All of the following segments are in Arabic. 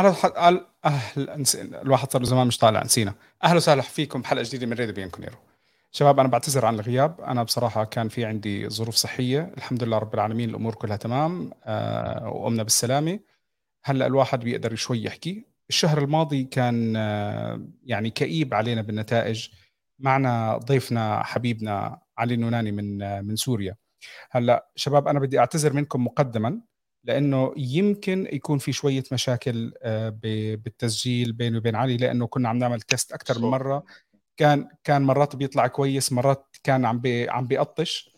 أهلا أهل أهل الواحد صار له زمان مش طالع نسينا. أهلا وسهلا فيكم بحلقة جديدة من راديو بيانكونيرو شباب أنا بعتذر عن الغياب. أنا بصراحة كان في عندي ظروف صحية. الحمد لله رب العالمين الأمور كلها تمام آه وقمنا بالسلامة. هلأ الواحد بيقدر شوي يحكي. الشهر الماضي كان آه يعني كئيب علينا بالنتائج. معنا ضيفنا حبيبنا علي النوناني من آه من سوريا. هلأ شباب أنا بدي أعتذر منكم مقدما. لأنه يمكن يكون في شوية مشاكل آه، بالتسجيل بيني وبين علي لأنه كنا عم نعمل test أكثر من مرة. كان كان مرات بيطلع كويس مرات كان عم بي عم بيقطش.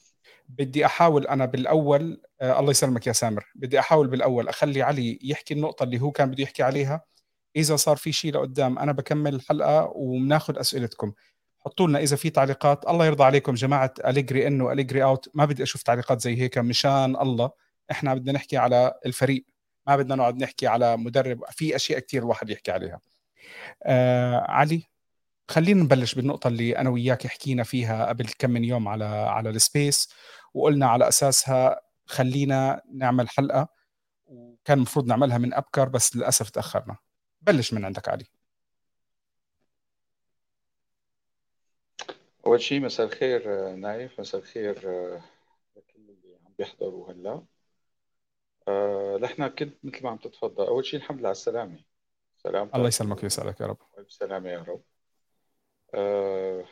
بدي أحاول أنا بالأول آه الله يسلمك يا سامر. بدي أحاول بالأول أخلي علي يحكي النقطة اللي هو كان بده يحكي عليها. إذا صار في شيء لقدام أنا بكمل الحلقة وبناخذ أسئلتكم. حطوا لنا إذا في تعليقات. الله يرضى عليكم جماعة أليجري in أليجري out ما بدي أشوف تعليقات زي هيك مشان الله. إحنا بدنا نحكي على الفريق ما بدنا نقعد نحكي على مدرب في أشياء كثير الواحد يحكي عليها. آه علي خلينا نبلش بالنقطة اللي أنا وياك حكينا فيها قبل كم من يوم على على السبيس وقلنا على أساسها خلينا نعمل حلقة وكان المفروض نعملها من أبكر بس للأسف تأخرنا. بلش من عندك علي. أول شيء مساء الخير آه، نايف. مساء الخير آه، لكل اللي عم بيحضروا هلا. آه، نحن كنت مثل ما عم تتفضل. أول شيء الحمد لله على السلامة. سلامتك الله يسلمك ويسعدك يا رب. وألف سلامة يا رب. آه،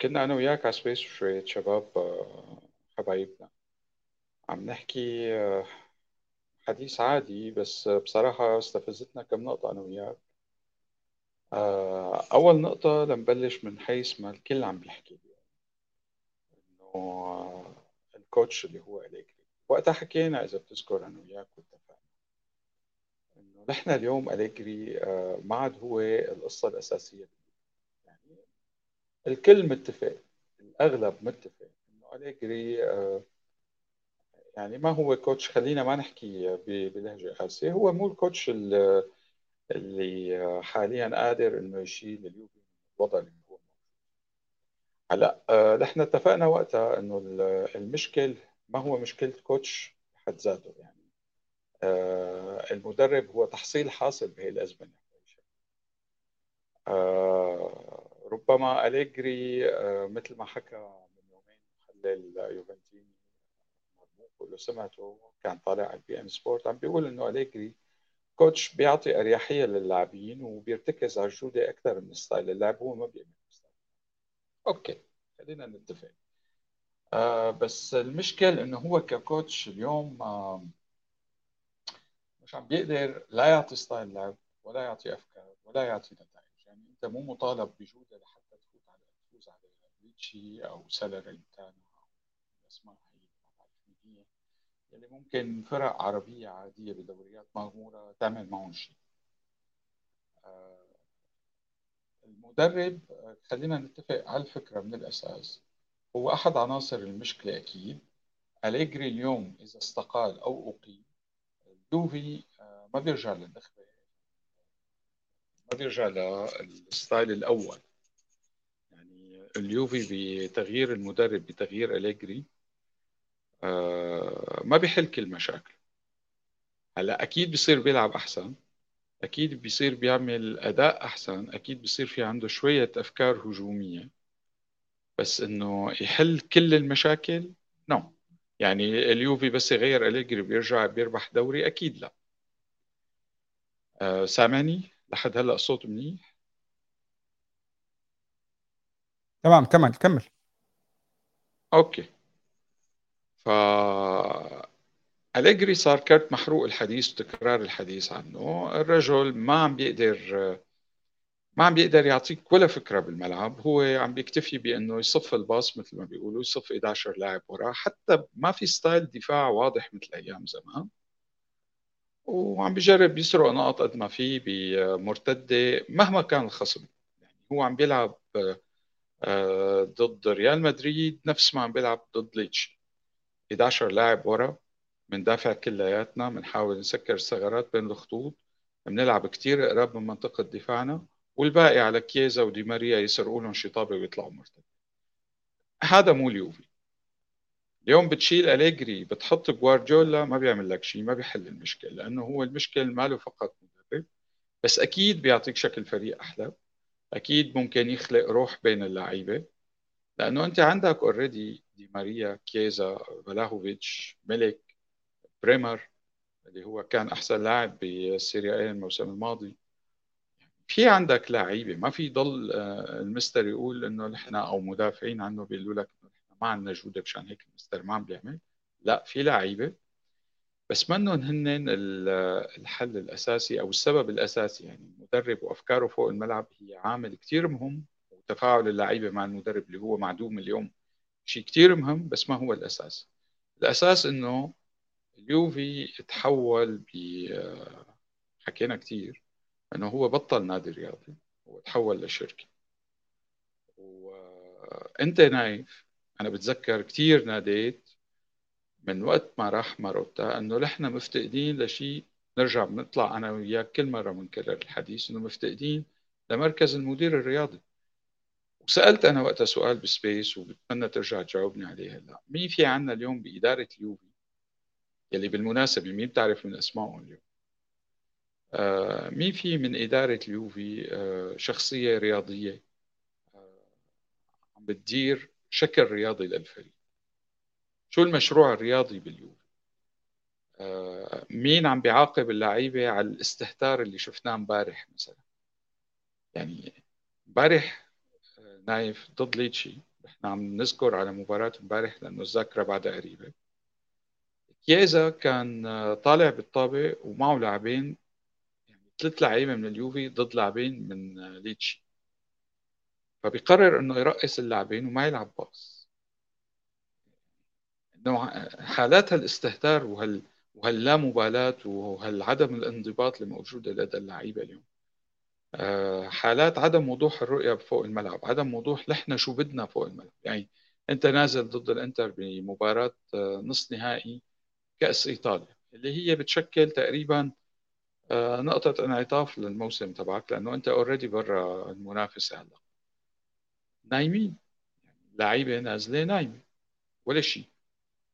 كنا أنا وياك على سبيس وشوية شباب آه، حبايبنا. عم نحكي آه، حديث عادي بس بصراحة استفزتنا كم نقطة أنا وياك. آه، أول نقطة لنبلش من حيث ما الكل عم بيحكي إنه آه، الكوتش اللي هو أليجري وقتها حكينا إذا بتذكر أنا وياك واتفقنا إنه نحن اليوم أليجري آه، ما عاد هو القصة الأساسية. يعني الكل متفق الأغلب متفق إنه أليجري آه، يعني ما هو كوتش خلينا ما نحكي ب- بلهجة قاسية هو مو الكوتش اللي حاليا قادر إنه يشيل اليوفي الوضع اللي هو هلأ آه، نحن اتفقنا وقتها إنه ال- المشكل ما هو مشكلة كوتش بحد ذاته يعني. آه، المدرب هو تحصيل حاصل بهي الأزمة. آه، ربما أليجري آه، مثل ما حكى من يومين محلل يوفنتيني لو سمعته كان طالع على ال beIN Sport عم بيقول إنه أليجري coach بيعطي أريحية للاعبين وبيرتكز على الجودة أكثر من style اللعب هو ما بيعمل أوكي خلينا نتفق. آه بس المشكل إنه هو ك coach اليوم آه مش عم بيقدر لا يعطي style لعب ولا يعطي أفكار ولا يعطي نتائج. يعني أنت مو مطالب بجودة لحتى تفوت على تفوز على ليتشي أو ساليرنيتانا أو الاسماء هي اللي ممكن فرق عربية عادية بدوريات مغمورة تعمل معهم شيء. آه المدرب خلينا نتفق على الفكرة من الأساس. هو أحد عناصر المشكلة أكيد. أليجري اليوم إذا استقال أو أقيل اليوفي آه، ما بيرجع للنخبة ما بيرجع للستايل الأول. يعني اليوفي بتغيير المدرب بتغيير أليجري آه، ما بيحل كل مشاكل. هلا أكيد بيصير بيلعب أحسن أكيد بيصير بيعمل أداء أحسن أكيد بيصير في عنده شوية أفكار هجومية. بس إنه يحل كل المشاكل؟ نو. no. يعني اليوفي بس يغير أليجري بيرجع بيربح دوري؟ أكيد لا. أه سامعني؟ لحد هلأ الصوت منيح؟ تمام كمل كمل. okay. ف أليجري صار كرت محروق الحديث وتكرار الحديث عنه. الرجل ما عم بيقدر ما عم بيقدر يعطيك ولا فكرة بالملعب هو عم بيكتفي بأنه يصف الباص مثل ما بيقولوا يصف 11 لاعب وراه حتى ما في ستايل دفاع واضح مثل أيام زمان. وعم بيجرب يسرق نقط قد ما في بمرتدة مهما كان الخصم. يعني هو عم بيلعب آه، ضد ريال مدريد نفس ما عم بيلعب ضد ليتش. 11 لاعب ورا بندافع كلياتنا بنحاول نسكر الثغرات بين الخطوط بنلعب كتير قراب من منطقة دفاعنا. والباقي على كييزا ودي ماريا يسرقوا لهم شطابة ويطلعوا مرتد. هذا مو اليوفي. اليوم بتشيل أليجري بتحط جوارديولا ما بيعمل لك شيء ما بيحل المشكلة لأنه هو المشكل ماله فقط مدرب بس أكيد بيعطيك شكل فريق أحلى. أكيد ممكن يخلق روح بين اللعيبة. لأنه أنت عندك already دي ماريا كيزا فلاهوفيتش ملك بريمر اللي هو كان أحسن لاعب بالسيريا الموسم الماضي. في عندك لعيبة ما في ضل آه، المستر يقول إنه نحن أو مدافعين عنه بيقولوا لك نحن ما عندنا جودة مشان هيك المستر ما عم بيعمل. لا في لعيبة بس منهم هن الحل الأساسي أو السبب الأساسي. يعني المدرب وأفكاره فوق الملعب هي عامل كثير مهم وتفاعل اللعيبة مع المدرب اللي هو معدوم اليوم شيء كثير مهم بس ما هو الأساس. الأساس إنه اليوفي تحول ب حكينا كثير إنه هو بطل نادي رياضي هو تحول لشركة. وأنت نايف أنا بتذكر كثير ناديت من وقت ما راح ماروتا إنه نحن مفتقدين لشيء نرجع بنطلع أنا وياك كل مرة بنكرر الحديث إنه مفتقدين لمركز المدير الرياضي. وسألت أنا وقتها سؤال بسبيس وبتمنى ترجع تجاوبني عليه هلأ. مين في عنا اليوم بإدارة اليوفي؟ يلي بالمناسبة مين بتعرف من أسمائهم اليوم؟ مين في من إدارة اليوفي آه شخصية رياضية آه عم بتدير شكل رياضي للفريق؟ شو المشروع الرياضي باليوفي؟ آه مين عم بيعاقب اللعيبة على الاستهتار اللي شفناه امبارح مثلا؟ يعني امبارح آه، نايف ضد ليتشي. إحنا عم نذكر على مباراة امبارح لأنه الذاكرة بعدها قريبة. كيزا كان آه، طالع بالطابة ومعه لاعبين ثلاث لعيبة من اليوفي ضد لاعبين من آه، ليتشي. فبيقرر إنه يرقص اللاعبين وما يلعب باص. نوع حالات هالاستهتار وهال وهاللامبالاة وهالعدم الانضباط اللي موجودة لدى اللعيبة اليوم. آه، حالات عدم وضوح الرؤية فوق الملعب عدم وضوح نحن شو بدنا فوق الملعب. يعني أنت نازل ضد الإنتر بمباراة آه، نصف نهائي كأس إيطاليا اللي هي بتشكل تقريبا آه، نقطة انعطاف للموسم تبعك لأنه أنت already برا المنافسة هلا نايمين. لعيبة نازلة نايمة. ولا شيء.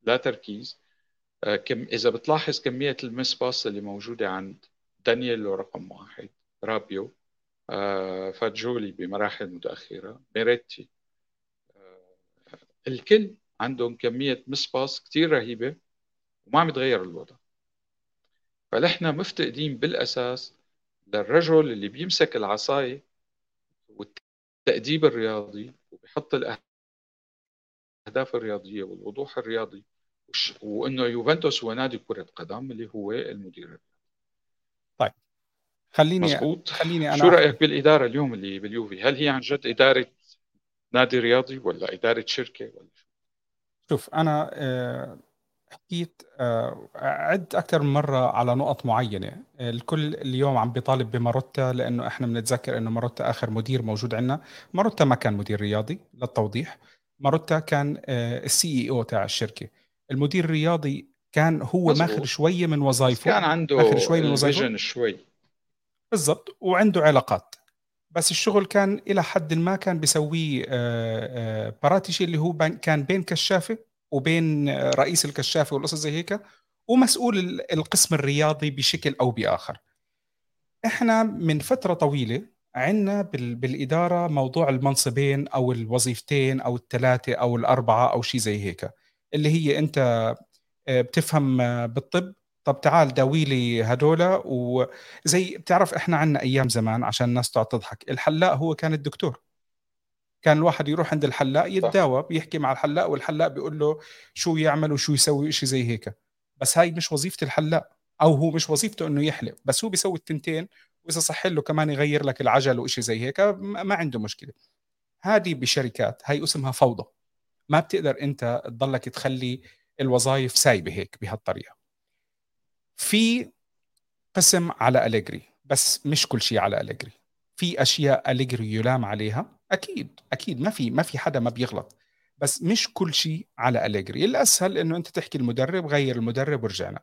لا تركيز. آه، كم إذا بتلاحظ كمية ال mis-pass اللي موجودة عند دانييلو رقم واحد رابيو آه، فاجيولي بمراحل متأخرة ميريتي. آه، الكل عندهم كمية مس باس كثير رهيبة وما عم يتغير الوضع. فنحن مفتقدين بالأساس للرجل اللي بيمسك العصاية والتأديب الرياضي وبيحط الأهداف الرياضية والوضوح الرياضي وإنه يوفنتوس هو نادي كرة قدم اللي هو المدير طيب خليني مزبوط. خليني أنا شو رأيك بالإدارة اليوم اللي باليوفي؟ هل هي عن جد إدارة نادي رياضي ولا إدارة شركة ولا شو؟ شوف أنا آه، حكيت آه، عدت أكثر من مرة على نقط معينة. الكل اليوم عم بيطالب بماروتا لأنه إحنا بنتذكر إنه ماروتا آخر مدير موجود عندنا ماروتا ما كان مدير رياضي للتوضيح. ماروتا كان ال CEO تاع الشركة. المدير الرياضي كان هو مزبوط. ماخذ شوية من وظائفه كان عنده ماخذ شوية من وظائفه شوي. بالضبط. وعنده علاقات. بس الشغل كان إلى حد ما كان بيسويه باراتيشي اللي هو كان بين كشافة وبين رئيس الكشافة والقصص زي هيك ومسؤول القسم الرياضي بشكل أو بآخر. إحنا من فترة طويلة عندنا بالإدارة موضوع المنصبين أو الوظيفتين أو الثلاثة أو الأربعة أو شيء زي هيك اللي هي أنت آه، بتفهم آه، بالطب. طب تعال داوي لي هدول. وزي بتعرف إحنا عنا أيام زمان عشان الناس تقعد تضحك الحلاق هو كان الدكتور. كان الواحد يروح عند الحلاق يتداوى بيحكي مع الحلاق والحلاق بيقول له شو يعمل وشو يسوي شيء زي هيك. بس هاي مش وظيفة الحلاق أو هو مش وظيفته إنه يحلق. بس هو بيسوي التنتين وإذا صح له كمان يغير لك العجل وشيء زي هيك ما عنده مشكلة. هذه بشركات هاي اسمها فوضى. ما بتقدر أنت تضلك تخلي الوظائف سايبة هيك بهالطريقة. في قسم على أليجري بس مش كل شيء على أليجري في أشياء أليجري يلام عليها. أكيد أكيد. ما في ما في حدا ما بيغلط. بس مش كل شيء على أليجري. الأسهل إنه أنت تحكي المدرب غير المدرب ورجعنا.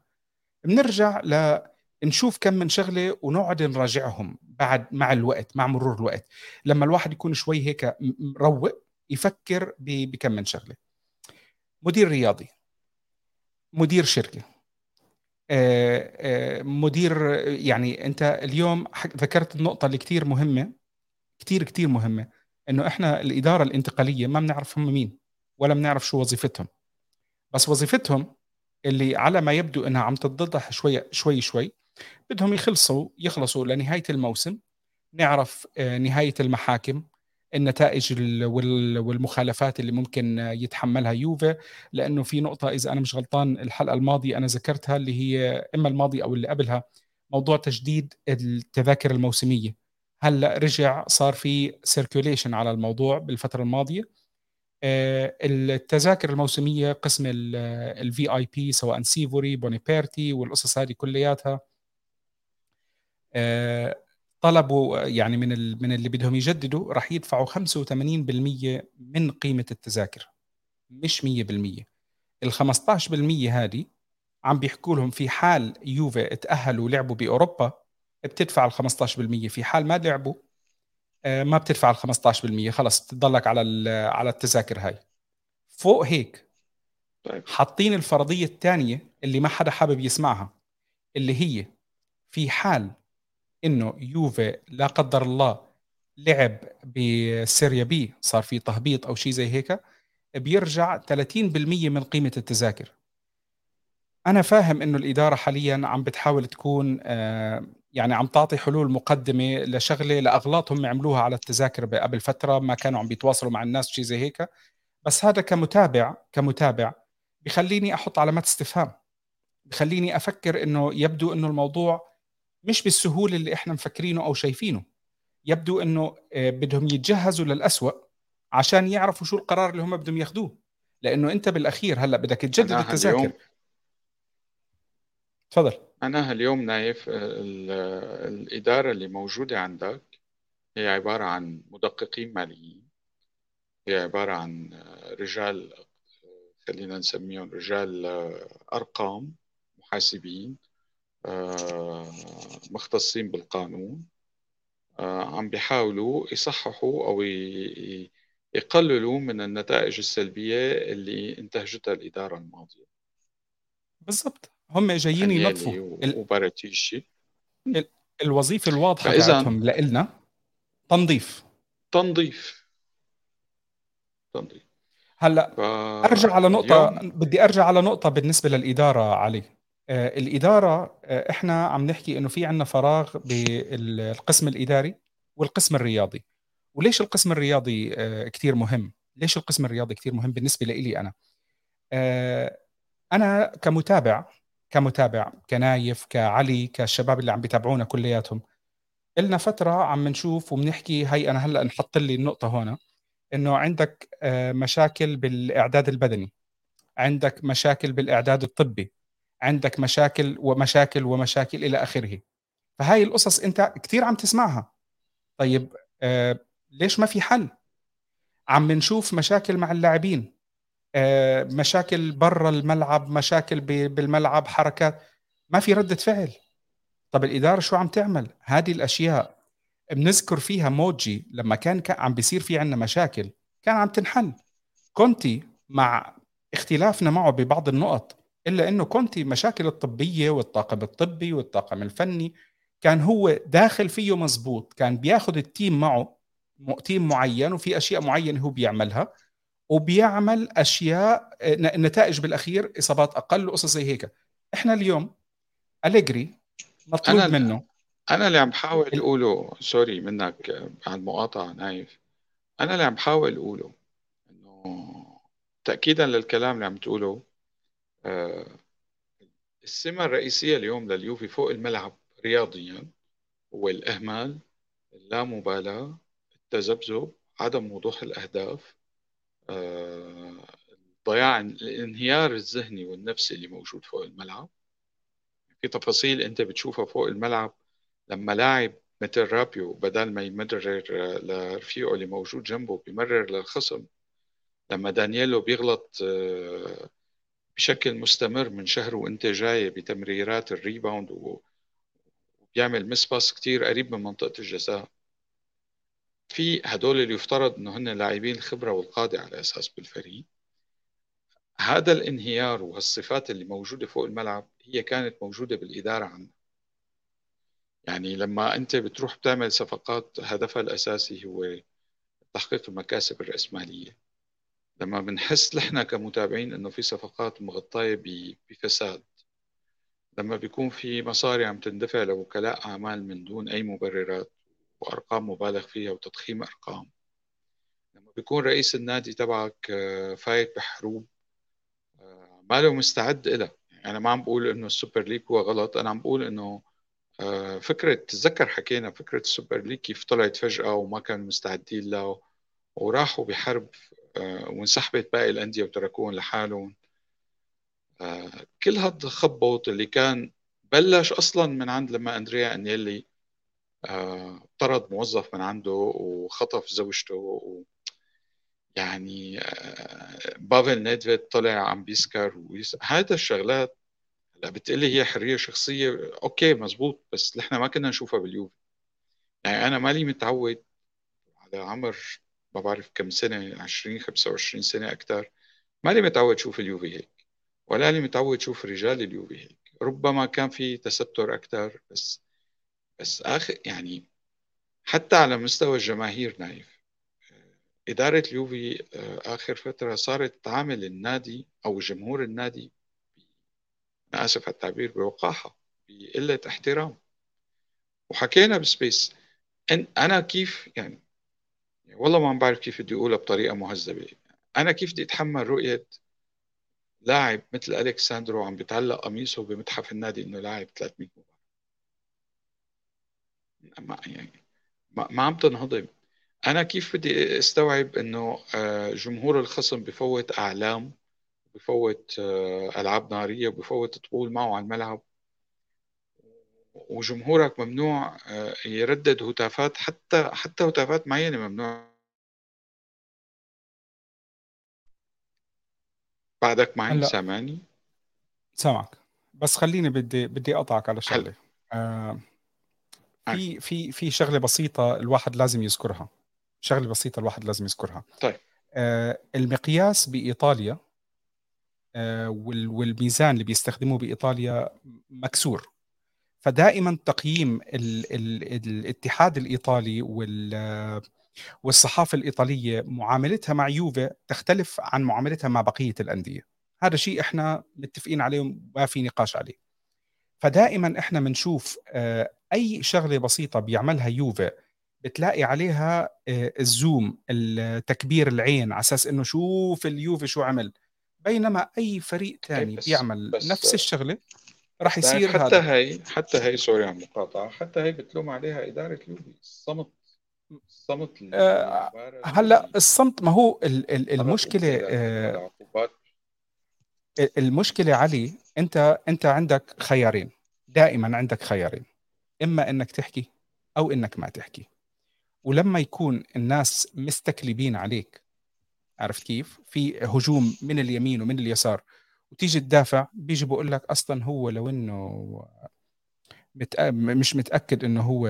بنرجع ل نشوف كم من شغلة ونقعد نراجعهم بعد مع الوقت مع مرور الوقت. لما الواحد يكون شوي هيك مروق يفكر بكم من شغلة. مدير رياضي. مدير شركة. مدير يعني أنت اليوم ذكرت النقطة اللي كثير مهمة كثير كثير مهمة. إنه إحنا الإدارة الانتقالية ما بنعرف هم مين ولا بنعرف شو وظيفتهم. بس وظيفتهم اللي على ما يبدو إنها عم تتضح شوي شوي شوي بدهم يخلصوا يخلصوا لنهاية الموسم نعرف آه، نهاية المحاكم النتائج والمخالفات اللي ممكن يتحملها يوفي لأنه في نقطة إذا أنا مش غلطان الحلقة الماضية أنا ذكرتها اللي هي إما الماضية أو اللي قبلها موضوع تجديد التذاكر الموسمية. هلأ رجع صار في circulation على الموضوع بالفترة الماضية. آه، التذاكر الموسمية قسم ال VIP سواء سيفوري بونيبيرتي والقصص هذه كلياتها. آه، طلبوا يعني من من اللي بدهم يجددوا راح يدفعوا 85% من قيمة التذاكر مش 100% ال 15% هذه عم بيحكوا لهم في حال يوفي تاهلوا ولعبوا بأوروبا بتدفع ال 15% في حال ما لعبوا آه، ما بتدفع ال 15% خلص بتضلك على على التذاكر هاي. فوق هيك طيب. حاطين الفرضية الثانية اللي ما حدا حابب يسمعها اللي هي في حال إنه يوفي لا قدر الله لعب بسيريا بي صار في تهبيط أو شيء زي هيك بيرجع 30% من قيمة التذاكر. أنا فاهم إنه الإدارة حاليا عم بتحاول تكون آه، يعني عم تعطي حلول مقدمة لشغلة لاغلاط هم عملوها على التذاكر قبل فترة ما كانوا عم بيتواصلوا مع الناس شيء زي هيك. بس هذا كمتابع كمتابع بخليني أحط علامات استفهام. بخليني أفكر إنه يبدو إنه الموضوع مش بالسهولة اللي إحنا مفكرينه أو شايفينه. يبدو إنه آه، بدهم يتجهزوا للأسوأ عشان يعرفوا شو القرار اللي هم بدهم ياخذوه لأنه أنت بالأخير هلأ بدك تجدد التذاكر. تفضل. أنا اليوم نايف الإدارة اللي موجودة عندك هي عبارة عن مدققين ماليين. هي عبارة عن رجال خلينا نسميهم رجال أرقام محاسبين آه، مختصين بالقانون آه، عم بيحاولوا يصححوا أو يقللوا من النتائج السلبية اللي انتهجتها الإدارة الماضية. بالضبط. هم جايين ينظفوا. وباراتيشي الوظيفة الواضحة تاعتهم لنا تنظيف. تنظيف. تنظيف. هلأ ف... أرجع على نقطه اليوم... بدي أرجع على نقطة بالنسبة للإدارة علي. آه، الإدارة آه، إحنا عم نحكي إنه في عندنا فراغ بالقسم الإداري والقسم الرياضي. وليش القسم الرياضي آه، كثير مهم؟ ليش القسم الرياضي كثير مهم بالنسبة لي أنا؟ أنا كمتابع كمتابع كنايف كعلي كالشباب اللي عم بيتابعونا كلياتهم. إلنا فترة عم نشوف وبنحكي هي أنا هلأ نحط لي النقطة هنا إنه عندك مشاكل بالإعداد البدني عندك مشاكل بالإعداد الطبي عندك مشاكل ومشاكل ومشاكل إلى آخره. فهاي القصص أنت كثير عم تسمعها. طيب آه ليش ما في حل؟ عم نشوف مشاكل مع اللاعبين. آه مشاكل برا الملعب مشاكل بالملعب حركات. ما في ردة فعل. طب الإدارة شو عم تعمل؟ هذه الأشياء بنذكر فيها موجي لما كان عم بيصير في عندنا مشاكل كان عم تنحل. كونتي مع اختلافنا معه ببعض النقط إلا إنه كونتي مشاكل الطبية والطاقم الطبي والطاقم الفني كان هو داخل فيه مزبوط كان بياخذ ال team معه team معين وفي أشياء معينة هو بيعملها. وبيعمل أشياء النتائج بالأخير إصابات أقل وقصص زي هيك. إحنا اليوم أليجري مطلوب أنا منه. أنا اللي عم بحاول أقوله سوري منك بعد مقاطعة نايف. أنا اللي عم بحاول أقوله إنه تاكيدا للكلام اللي عم تقوله آه، السمة الرئيسية اليوم لليوفي فوق الملعب رياضيا هو الإهمال اللامبالاة التذبذب عدم وضوح الأهداف آه، ضياع الانهيار الذهني والنفسي اللي موجود فوق الملعب. في تفاصيل انت بتشوفها فوق الملعب لما لاعب مثل رابيو بدل ما يمرر لرفيقه اللي موجود جنبه بيمرر للخصم. لما دانييلو بيغلط آه، بشكل مستمر من شهر وانت جاي بتمريرات ال rebound وبيعمل mis-pass كثير قريب من منطقة الجزاء. في هدول اللي يفترض إنه هن لاعبين الخبره والقادة على أساس بالفريق. هذا الانهيار وهالصفات اللي موجودة فوق الملعب هي كانت موجودة بالإدارة عندنا. يعني لما أنت بتروح بتعمل صفقات هدفها الأساسي هو تحقيق المكاسب الرأسمالية. لما بنحس نحن كمتابعين إنه في صفقات مغطاية بفساد لما بيكون في مصاري عم تندفع لوكلاء أعمال من دون أي مبررات وأرقام مبالغ فيها وتضخيم أرقام. لما بيكون رئيس النادي تبعك آه، فايت بحروب آه، ما له مستعد لها يعني أنا ما عم بقول إنه السوبر ليج هو غلط أنا عم بقول إنه آه، فكرة تتذكر حكينا فكرة السوبر ليج كيف طلعت فجأة وما كانوا مستعدين له وراحوا بحرب وانسحبت باقي الأندية وتركوهم لحالهم. كل هذا الخبط اللي كان بلش أصلا من عند لما أندريا أنييلي طرد موظف من عنده وخطف زوجته و يعني بافل نيدفيد طلع عم بيسكر ويس... هذا الشغلات هلا بتقلي هي حرية شخصية okay مزبوط بس نحن ما كنا نشوفها باليوفي. يعني أنا مالي متعود على عمر ما بعرف كم سنة 20 25 سنة أكثر ماني متعود أشوف اليوفي هيك ولا لي متعود أشوف رجال اليوفي هيك. ربما كان في تستر أكثر بس بس آخر يعني حتى على مستوى الجماهير نايف. إدارة اليوفي آه، آخر فترة صارت تعامل النادي أو جمهور النادي أنا آسف على التعبير بوقاحة بقلة احترام. وحكينا بسبيس. إن أنا كيف يعني والله ما بعرف كيف بدي أقولها بطريقة مهذبة. أنا كيف بدي أتحمل رؤية لاعب مثل ألكساندرو عم بيتعلق قميصه بمتحف النادي إنه لاعب 300 مباراه ما يعني ما, ما عم تنهضم. أنا كيف بدي استوعب إنه آه، جمهور الخصم بفوت أعلام بفوت آه، ألعاب نارية وبفوت طبول معه على الملعب؟ وجمهورك ممنوع آه، يردد هتافات حتى حتى هتافات معينة ممنوع. بعدك معي هلا. سامعني؟ سامعك. بس خليني بدي بدي أقطعك على شغلة. آه في في في شغلة بسيطة الواحد لازم يذكرها. شغلة بسيطة الواحد لازم يذكرها. طيب. آه المقياس بإيطاليا آه والميزان اللي بيستخدموه بإيطاليا مكسور. فدائما تقييم ال ال الاتحاد الإيطالي وال والصحافة الإيطالية معاملتها مع يوفي تختلف عن معاملتها مع بقية الأندية. هذا شيء إحنا متفقين عليه وما في نقاش عليه. فدائما إحنا بنشوف آه، أي شغلة بسيطة بيعملها يوفي بتلاقي عليها آه، الزوم تكبير العين على أساس إنه شوف اليوفي شو عمل. بينما أي فريق ثاني بيعمل بس نفس الشغلة راح يصير حتى هذا. هي حتى هي سوري على المقاطعه حتى هي بتلوم عليها إدارة اليوفي الصمت الصمت آه هلأ الصمت ما هو ال ال المشكلة آه المشكلة علي انت انت عندك خيارين. دائما عندك خيارين. إما إنك تحكي أو إنك ما تحكي. ولما يكون الناس مستكلبين عليك عرفت كيف؟ في هجوم من اليمين ومن اليسار وتيجي تدافع بيجي بقول لك أصلا هو لو إنه متأ... مش متأكد إنه هو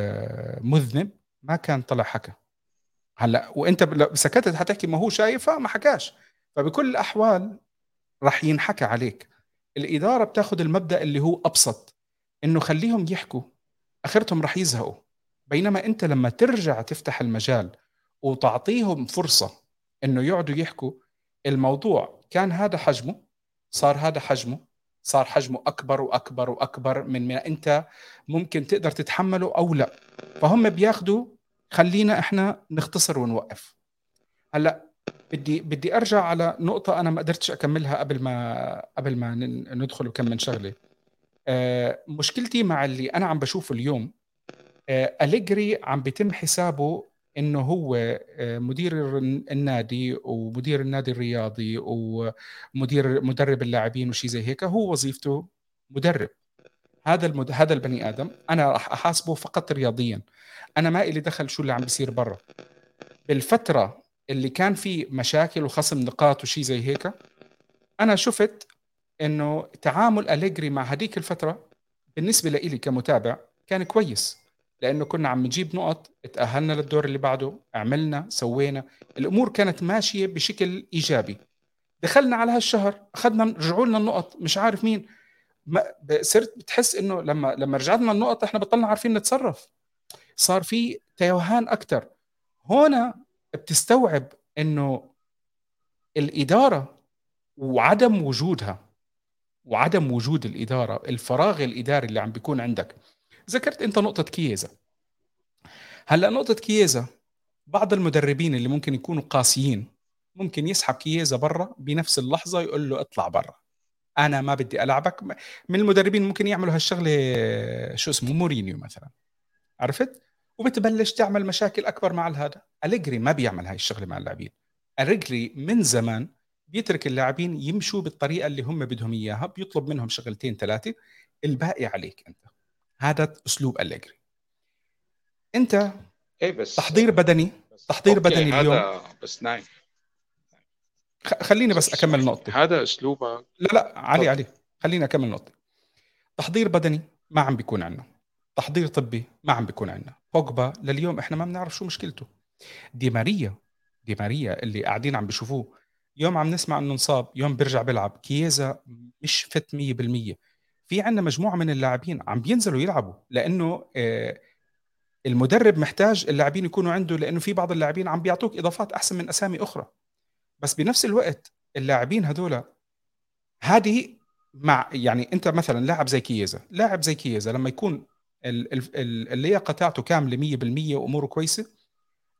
مذنب ما كان طلع حكى. هلأ وإنت سكتت حتحكي ما هو شايفها ما حكاش. فبكل الأحوال راح ينحكى عليك. الإدارة بتاخذ المبدأ اللي هو أبسط إنه خليهم يحكوا. آخرتهم راح يزهقوا. بينما أنت لما ترجع تفتح المجال وتعطيهم فرصة إنه يقعدوا يحكوا الموضوع كان هذا حجمه صار هذا حجمه صار حجمه أكبر وأكبر وأكبر من ما أنت ممكن تقدر تتحمله أو لا. فهم بياخذوا خلينا إحنا نختصر ونوقف. هلأ بدي بدي أرجع على نقطة أنا ما قدرتش أكملها قبل ما قبل ما ندخل وكم من شغلة. آه مشكلتي مع اللي أنا عم بشوفه اليوم آه أليجري عم بيتم حسابه إنه هو آه، مدير النادي ومدير النادي الرياضي ومدير مدرب اللاعبين وشي زي هيك هو وظيفته مدرب. هذا المد... هذا البني آدم أنا راح أحاسبه فقط رياضيا. أنا ما إلي دخل شو اللي عم بيصير برا. بالفترة اللي كان في مشاكل وخصم نقاط وشي زي هيك أنا شفت إنه تعامل أليجري مع هذيك الفترة بالنسبة لي كمتابع كان كويس لأنه كنا عم نجيب نقط تأهلنا للدور اللي بعده عملنا سوينا الأمور كانت ماشية بشكل إيجابي. دخلنا على هالشهر أخذنا رجعوا لنا النقط مش عارف مين. ما صرت بتحس إنه لما لما رجعنا النقط إحنا بطلنا عارفين نتصرف. صار في توهان أكثر هنا بتستوعب إنه الإدارة وعدم وجودها وعدم وجود الإدارة الفراغ الإداري اللي عم بيكون عندك. ذكرت أنت نقطة كييزا. هلأ نقطة كييزا بعض المدربين اللي ممكن يكونوا قاسيين ممكن يسحب كييزا برا بنفس اللحظة يقول له اطلع برا. أنا ما بدي ألعبك. من المدربين ممكن يعملوا هالشغلة شو اسمه مورينيو مثلا. عرفت؟ وبتبلش تعمل مشاكل أكبر مع هذا أليجري ما بيعمل هاي الشغلة مع اللاعبين. أليجري من زمان بيترك اللاعبين يمشوا بالطريقة اللي هم بدهم إياها بيطلب منهم شغلتين ثلاثة الباقي عليك أنت. هذا أسلوب أليجري. أنت إيه بس تحضير بدني بس تحضير بدني اليوم. بس نايف خ- خليني بس أكمل نقطتي هذا اسلوبك لا لا علي. علي خليني أكمل نقطتي تحضير بدني ما عم بيكون عندنا تحضير طبي ما عم بيكون عندنا بوجبا لليوم. إحنا ما بنعرف شو مشكلته. دي ماريا دي ماريا اللي قاعدين عم بيشوفوه. يوم عم نسمع إنه انصاب يوم بيرجع بيلعب. كييزا مش فت 100% في عندنا مجموعة من اللاعبين عم بينزلوا يلعبوا لأنه آه، المدرب محتاج اللاعبين يكونوا عنده لأنه في بعض اللاعبين عم بيعطوك إضافات أحسن من أسامي أخرى. بس بنفس الوقت اللاعبين هذول هذه مع يعني أنت مثلا لاعب زي كييزا لاعب زي كييزا لما يكون اللياقه تاعته كاملة 100% وأموره كويسة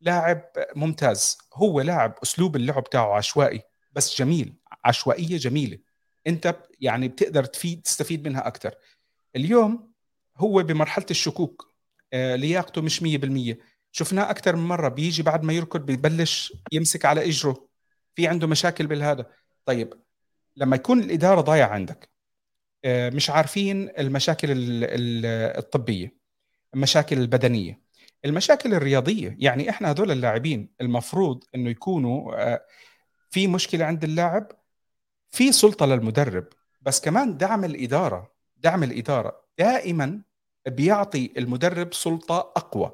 لاعب ممتاز. هو لاعب أسلوب اللعب تاعه عشوائي بس جميل عشوائية جميلة. أنت يعني بتقدر تفيد تستفيد منها أكثر اليوم هو بمرحلة الشكوك آه، لياقته مش 100% شفناه أكثر من مرة بيجي بعد ما يركض ببلش يمسك على إجره. في عنده مشاكل بالهذا. طيب لما يكون الإدارة ضايعة عندك مش عارفين المشاكل ال- ال- الطبية المشاكل البدنية المشاكل الرياضية. يعني إحنا هذول اللاعبين المفروض إنه يكونوا آه، في مشكلة عند اللاعب في سلطة للمدرب. بس كمان دعم الإدارة دعم الإدارة دائما بيعطي المدرب سلطة أقوى.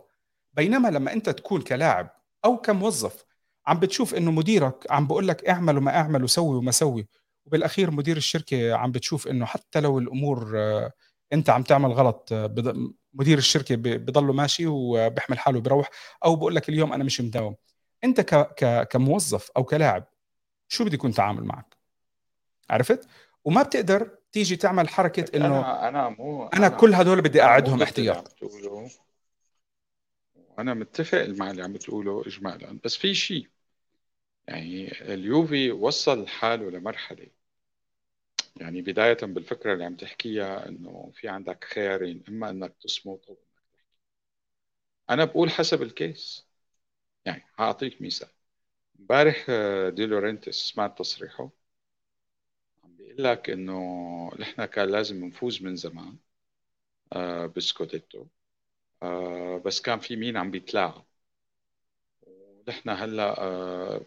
بينما لما أنت تكون كلاعب أو كموظف عم بتشوف إنه مديرك عم بقول لك اعمل وما اعمل وسوي وما سوي وبالأخير مدير الشركة عم بتشوف إنه حتى لو الأمور آه، أنت عم تعمل غلط آه، مدير الشركة بضله ماشي وبيحمل حاله بيروح أو بقول لك اليوم أنا مش مداوم. أنت ك ك كموظف أو كلاعب شو بده يكون تعامل معك؟ عرفت؟ وما بتقدر تيجي تعمل حركة إنه أنا أنا مو أنا كل هدول بدي أقعدهم احتياط. وأنا متفق مع اللي عم بتقوله اجمالا. بس في شيء يعني اليوفي وصل حاله لمرحلة يعني بداية بالفكرة اللي عم تحكيها إنه في عندك خيارين إما إنك تصمت أو إنك تحكي. أنا بقول حسب ال case يعني هعطيك مثال. امبارح آه، دي لورنتس سمعت تصريحه. عم بيقول لك إنه نحن كان لازم نفوز من زمان آه، بسكوديتو. آه، بس كان في مين عم بيتلاعب. ونحن هلأ آه،.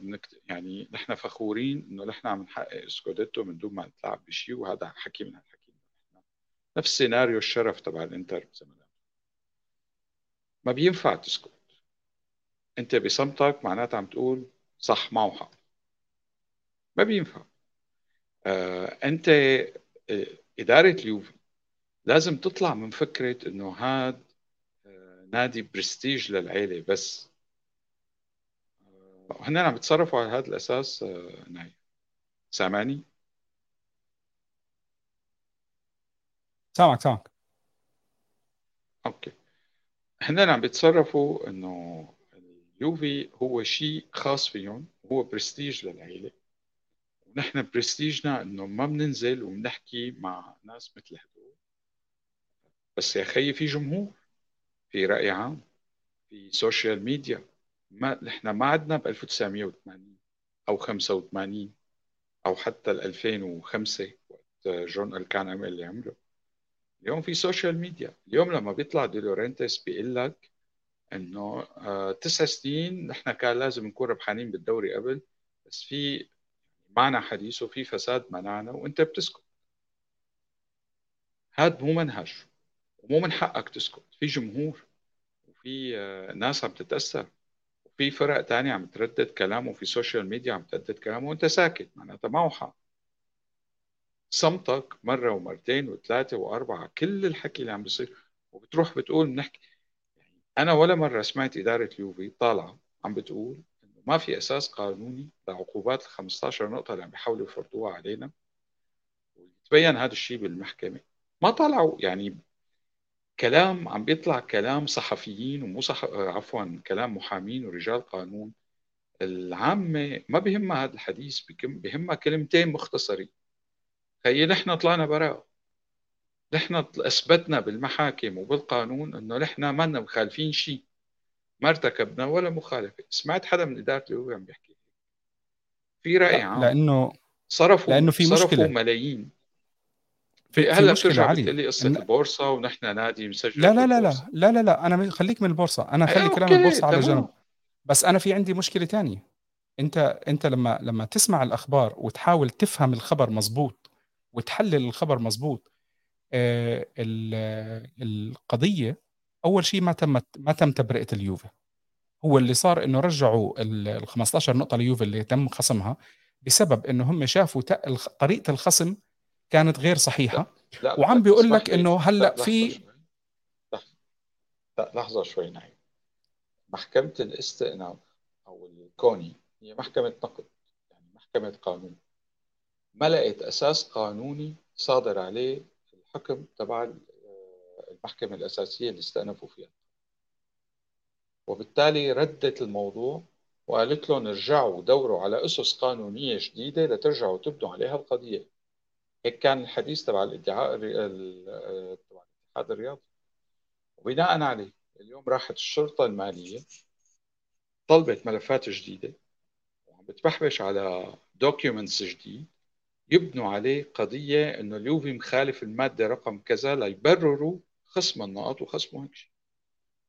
يعني نحن فخورين إنه نحن عم نحقق سكوديتو من دون ما نتلاعب بشيء وهذا حكي من الحكي نفس سيناريو الشرف تبع الإنتر بزمان ما بينفع تسكت. أنت بصمتك معناتها عم تقول صح معه حق. ما بينفع. آه، أنت آه، إدارة اليوفي لازم تطلع من فكرة إنه هاد نادي برستيج للعيلة بس. هن عم بيتصرفوا على هذا الأساس آه، نايف سامعني؟ سامعك سامعك. okay. هن عم بيتصرفوا إنه اليوفي هو شيء خاص فيهم هو برستيج للعيلة. ونحن برستيجنا إنه ما بننزل وبنحكي مع ناس مثل هدول. بس يا خيي في جمهور في رأي عام في social media ما نحن ما عدنا ب 1980 أو 85 أو حتى ال 2005 وقت جون إلكان عمل اللي عمله اليوم في social media اليوم لما بيطلع دي لورينتيس بيقول لك إنه آه تسع سنين نحن كان لازم نكون ربحانين بالدوري قبل بس في معنا حديث وفي فساد منعنا وإنت بتسكت. هذا مو منهج ومو من حقك تسكت. في جمهور وفي آه ناس عم تتأثر. في فرق تانية عم تردد كلامه في ال social media عم تردد كلامه وانت ساكت معناتها معه حق. صمتك مرة ومرتين وثلاثة وأربعة كل الحكي اللي عم بيصير وبتروح بتقول بنحكي. يعني أنا ولا مرة سمعت إدارة اليوفي طالعة عم بتقول إنه ما في أساس قانوني لعقوبات ال 15 نقطة اللي عم بيحاولوا يفرضوها علينا وتبين هذا الشيء بالمحكمة. ما طلعوا يعني كلام عم بيطلع كلام صحفيين ومو صح... عفوا كلام محامين ورجال قانون. العامة ما بهمها هذا الحديث بهمها كلمتين مختصرين. هي نحن طلعنا براء. نحن أثبتنا بالمحاكم وبالقانون إنه نحن ما مخالفين شيء ما ارتكبنا ولا مخالفة. سمعت حدا من إدارة الهويه عم بيحكي في رأي عام. لأنه صرفوا لأنه في صرفوا مشكلة. ملايين. في هلا بترجع بتقول قصة إن... البورصة ونحن نادي مسجل لا لا لا لا لا لا لا أنا خليك من البورصة. أنا خلي أيوة كلام البورصه على جنب. بس أنا في عندي مشكلة ثانية أنت أنت لما لما تسمع الأخبار وتحاول تفهم الخبر مزبوط وتحلل الخبر مزبوط آه القضية أول شيء ما تم ما تم تبرئة اليوفي هو اللي صار إنه رجعوا ال 15 نقطة ليوفي اللي تم خصمها بسبب إنه هم شافوا طريقة الخصم كانت غير صحيحة. لا. لا. وعم بيقول لك إنه هلأ في لحظة شوي نعيم. محكمة الاستئناف أو الكوني هي محكمة نقد يعني محكمة قانون. ما لقيت أساس قانوني صادر عليه الحكم تبع المحكمة الأساسية اللي استأنفوا فيها. وبالتالي ردت الموضوع وقالت لهم ارجعوا دوروا على أسس قانونية جديدة لترجعوا تبنوا عليها القضية. هيك كان الحديث تبع الادعاء تبع الاتحاد الرياضي. وبناء عليه اليوم راحت الشرطة المالية طلبت ملفات جديدة وعم بتبحبش على دوكيومنتس جديد يبنوا عليه قضية إنه اليوفي مخالف المادة رقم كذا ليبرروا خصم النقط وخصموا هيك شيء.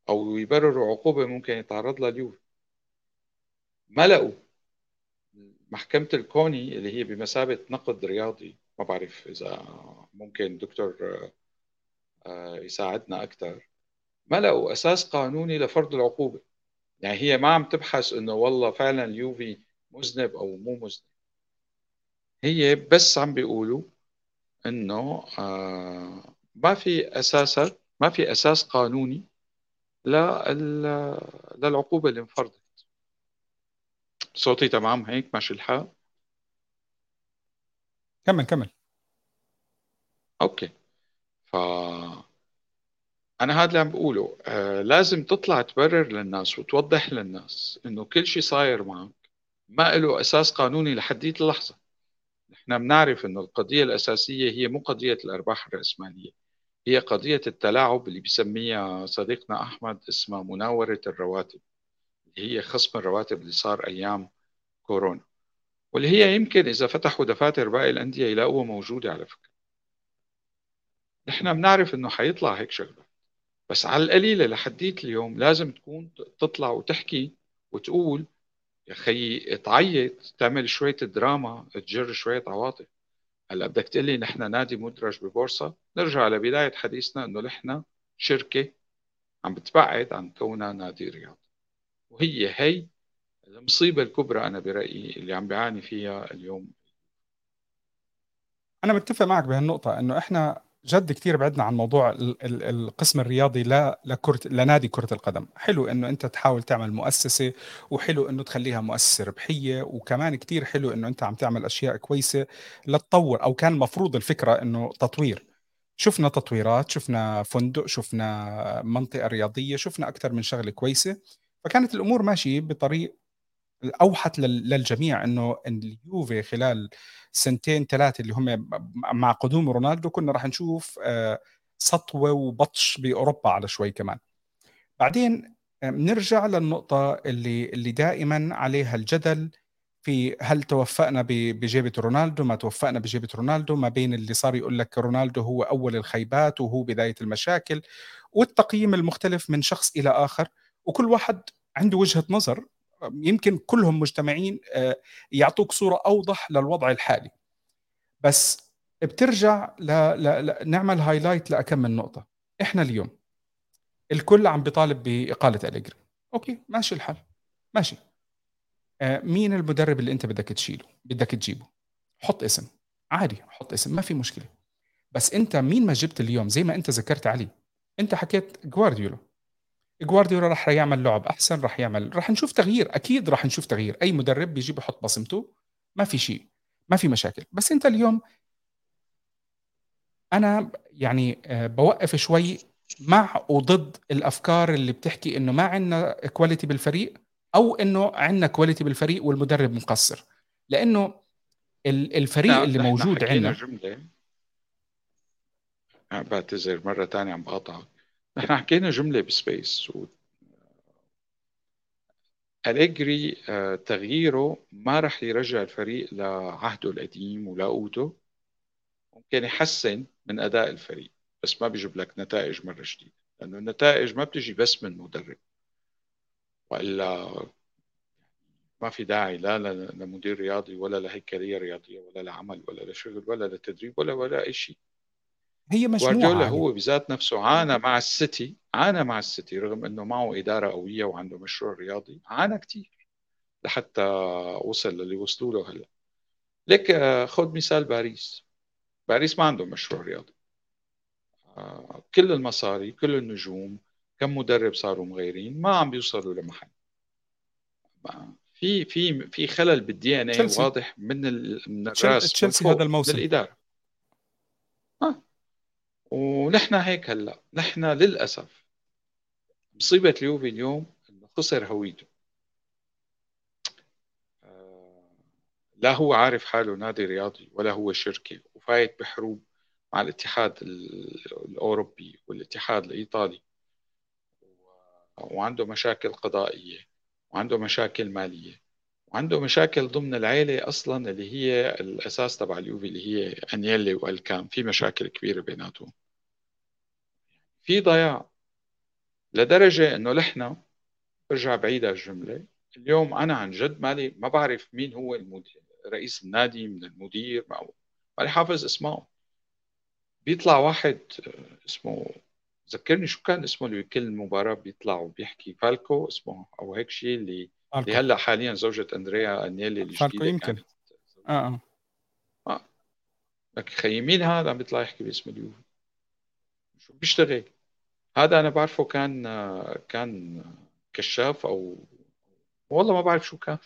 أو يبرروا عقوبة ممكن يتعرض لها اليوفي. ما لقوا محكمة الكوني اللي هي بمثابة نقد رياضي ما بعرف إذا ممكن دكتور آه، يساعدنا أكثر ما لقوا أساس قانوني لفرض العقوبة. يعني هي ما عم تبحث إنه والله فعلا اليوفي مذنب أو مو مذنب. هي بس عم بيقولوا إنه آه، ما في أساسات ما في أساس قانوني للعقوبة اللي انفرضت. صوتي تمام هيك؟ ماشي الحال؟ كمل كمل. أوكي. ف أنا هذا اللي عم بقوله آه لازم تطلع تبرر للناس وتوضح للناس إنه كل شيء صاير معك ما له أساس قانوني لحديت اللحظة. نحن بنعرف إنه القضية الأساسية هي مو قضية الأرباح الرأسمالية هي قضية التلاعب اللي بيسميها صديقنا أحمد اسمها مناورة الرواتب هي خصم الرواتب اللي صار أيام كورونا. واللي هي يمكن إذا فتحوا دفاتر باقي الأندية يلاقوها موجودة على فكرة. نحن بنعرف إنه حيطلع هيك شغلة. بس على القليلة لحديت اليوم لازم تكون تطلع وتحكي وتقول يا خيي تعيط تعمل شوية دراما تجر شوية عواطف. هلأ بدك تقول لي نحن نادي مدرج ببورصة؟ نرجع لبداية حديثنا إنه نحن شركة عم بتبعد عن كونها نادي رياضي. وهي هي المصيبة الكبرى أنا برأيي اللي عم بيعاني فيها اليوم. أنا متفق معك بهالنقطة إنه إحنا جد كثير بعدنا عن موضوع القسم الرياضي لا لكرة لنادي كرة القدم. حلو إنه أنت تحاول تعمل مؤسسة وحلو إنه تخليها مؤسسة ربحية وكمان كثير حلو إنه أنت عم تعمل أشياء كويسة لتطور أو كان المفروض الفكرة إنه تطوير. شفنا تطويرات شفنا فندق شفنا منطقة رياضية شفنا أكثر من شغلة كويسة. فكانت الأمور ماشية بطريق أوحت للجميع إنه اليوفي خلال سنتين ثلاثة اللي هم مع قدوم رونالدو كنا راح نشوف آه، سطوه وبطش بأوروبا على شوي كمان. بعدين بنرجع للنقطة اللي اللي دائما عليها الجدل في هل توفقنا بجيبة رونالدو ما توفقنا بجيبة رونالدو ما بين اللي صار يقول لك رونالدو هو أول الخيبات وهو بداية المشاكل والتقييم المختلف من شخص إلى آخر وكل واحد عنده وجهة نظر يمكن كلهم مجتمعين آه، يعطوك صورة أوضح للوضع الحالي. بس بترجع ل... ل... ل... نعمل highlight لأكم من نقطة. إحنا اليوم الكل عم بيطالب بإقالة أليجري okay ماشي الحال. ماشي. آه، مين المدرب اللي أنت بدك تشيله؟ بدك تجيبه. حط اسم. عادي حط اسم. ما في مشكلة. بس أنت مين ما جبت اليوم؟ زي ما أنت ذكرت علي. أنت حكيت جوارديولا جوارديولا راح يعمل لعب أحسن راح يعمل راح نشوف تغيير أكيد راح نشوف تغيير. أي مدرب بيجي بحط بصمته ما في شيء ما في مشاكل. بس أنت اليوم أنا يعني آه، بوقف شوي مع وضد الأفكار اللي بتحكي إنه ما عندنا quality بالفريق أو إنه عندنا quality بالفريق والمدرب مقصر. لأنه الفريق اللي موجود عندنا جملة. بعتذر مرة ثانية عم بقاطعك. نحن حكينا جملة ب space و... أليجري آه، تغييره ما رح يرجع الفريق لعهده القديم ولاقوته ممكن يحسن من أداء الفريق بس ما بيجيب لك نتائج مرة جديدة لأنه النتائج ما بتجي بس من مدرب. وإلا ما في داعي لا لمدير رياضي ولا لهيكلية رياضية ولا لعمل ولا لشغل ولا لتدريب ولا ولا أي شيء هي مجموعة جوارديولا هو بذات نفسه عانى مع السيتي عانى مع السيتي رغم إنه معه إدارة قوية وعنده مشروع رياضي عانى كثير لحتى وصل للي وصلوا له هلأ. لك آه، خذ مثال باريس. باريس ما عنده مشروع رياضي. آه، كل المصاري كل النجوم كم مدرب صاروا مغيرين ما عم بيوصلوا لمحل. في في في خلل بالدي ان اي واضح من من الرأس تشيلسي هذا الموسم. من الاداره. ونحن هيك هلا. نحن للأسف مصيبة اليوفي اليوم إنه خسر هويته. آه، لا هو عارف حاله نادي رياضي ولا هو شركة وفايت بحروب مع الاتحاد الأوروبي والاتحاد الإيطالي. وعنده مشاكل قضائية وعنده مشاكل مالية. وعنده مشاكل ضمن العيلة أصلا اللي هي الأساس تبع اليوفي اللي هي أنيلي وألكام. في مشاكل كبيرة بيناتهم. في ضياع. لدرجة إنه نحن برجع بعيد الجملة اليوم أنا عن جد مالي ما بعرف مين هو المدير رئيس النادي من المدير مالي حافظ اسمه بيطلع واحد اسمه ذكرني شو كان اسمه اللي بكل مباراة بيطلع وبيحكي فالكو اسمه أو هيك شيء اللي اللي هلا حاليا زوجة أندريا انيلي اللي فالكو يمكن. آه آه. آه. لك خيي مين هذا؟ عم بيطلع يحكي باسم اليوفي شو بيشتغل؟ هذا أنا بعرفه كان كان كشاف أو والله ما بعرف شو كان.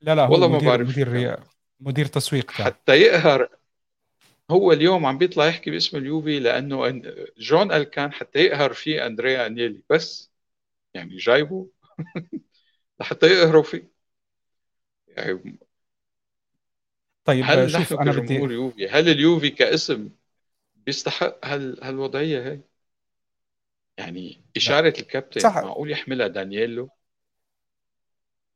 لا لا والله ما بعرف مدير مدير تسويق كان. حتى يقهر. هو اليوم عم بيطلع يحكي باسم اليوفي لأنه جون الكان حتى يقهر فيه أندريا انيلي بس يعني جايبه. لحتى يقهروا فيه. يعني طيب هل شوف نحن أنا بدي يوفي هل اليوفي كاسم بيستحق هال هالوضعية هي يعني إشارة لا. الكابتن صح. معقول يحملها دانييلو؟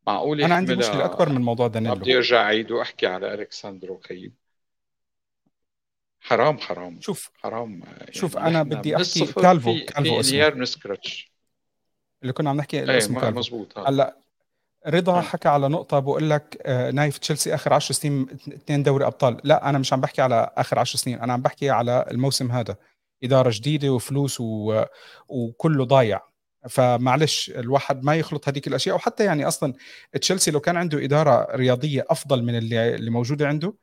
معقول أنا عندي مشكلة أكبر من موضوع دانييلو. بدي أرجع اعيد واحكي على الكساندرو خيب. حرام حرام. شوف حرام. يعني شوف أنا بدي أحكي كالفو كالفو اسمه. نسكرتش اللي كنا عم نحكي إيه كالفو. مزبوط هلأ رضا آه. حكى على نقطة بقول لك آه، نايف تشيلسي آخر 10 سنين اثنين دوري أبطال، لا أنا مش عم بحكي على آخر 10 سنين، أنا عم بحكي على الموسم هذا، إدارة جديدة وفلوس و... وكله ضايع، فمعلش الواحد ما يخلط هذيك الأشياء. وحتى يعني أصلا تشيلسي لو كان عنده إدارة رياضية أفضل من اللي اللي موجودة عنده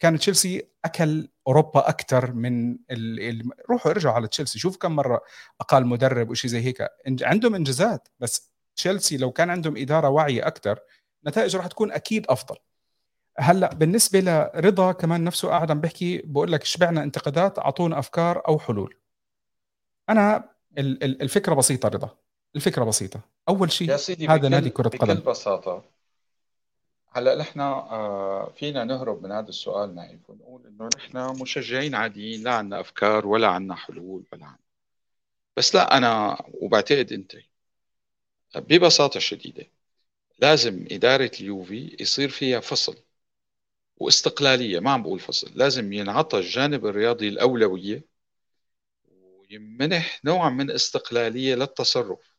كان تشيلسي أكل أوروبا أكثر من ال... ال... روحوا ارجعوا على تشيلسي. شوف كم مرة أقال مدرب وشيء زي هيك. عندهم انجازات بس تشيلسي لو كان عندهم إدارة واعية أكثر نتائج راح تكون أكيد أفضل. هلأ بالنسبة لرضا كمان نفسه قاعد عم بحكي بقول لك شبعنا انتقادات أعطونا أفكار أو حلول. أنا الفكرة بسيطة رضا الفكرة بسيطة. أول شيء هذا نادي كرة قدم. بكل بساطة هلأ نحن آه، فينا نهرب من هذا السؤال نايف ونقول إنه نحن مشجعين عاديين لا عندنا أفكار ولا عندنا حلول ولا عنا. بس لا أنا وبعتقد أنت ببساطة شديدة لازم إدارة اليوفي يصير فيها فصل واستقلالية ما عم بقول فصل لازم ينعطى الجانب الرياضي الأولوية ويمنح نوع من استقلالية للتصرف.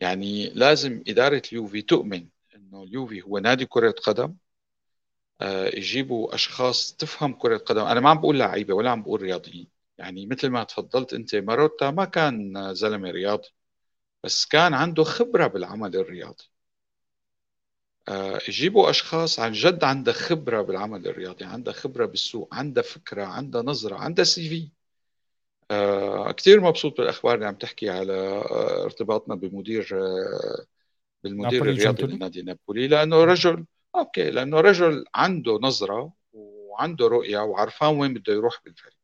يعني لازم إدارة اليوفي تؤمن إنه اليوفي هو نادي كرة قدم آه، يجيبوا أشخاص تفهم كرة قدم. أنا ما عم بقول لعيبة ولا عم بقول رياضيين يعني مثل ما تفضلت أنت ماروتا ما كان زلمة رياضي. بس كان عنده خبرة بالعمل الرياضي. آه، يجيبوا أشخاص عن جد عندها خبرة بالعمل الرياضي عندها خبرة بالسوق عندها فكرة عندها نظرة عندها CV. آه كثير مبسوط بالأخبار اللي عم تحكي على آه ارتباطنا بمدير بالمدير الرياضي للنادي نابولي لأنه رجل okay لأنه رجل عنده نظرة وعنده رؤية وعرفان وين بده يروح بالفريق.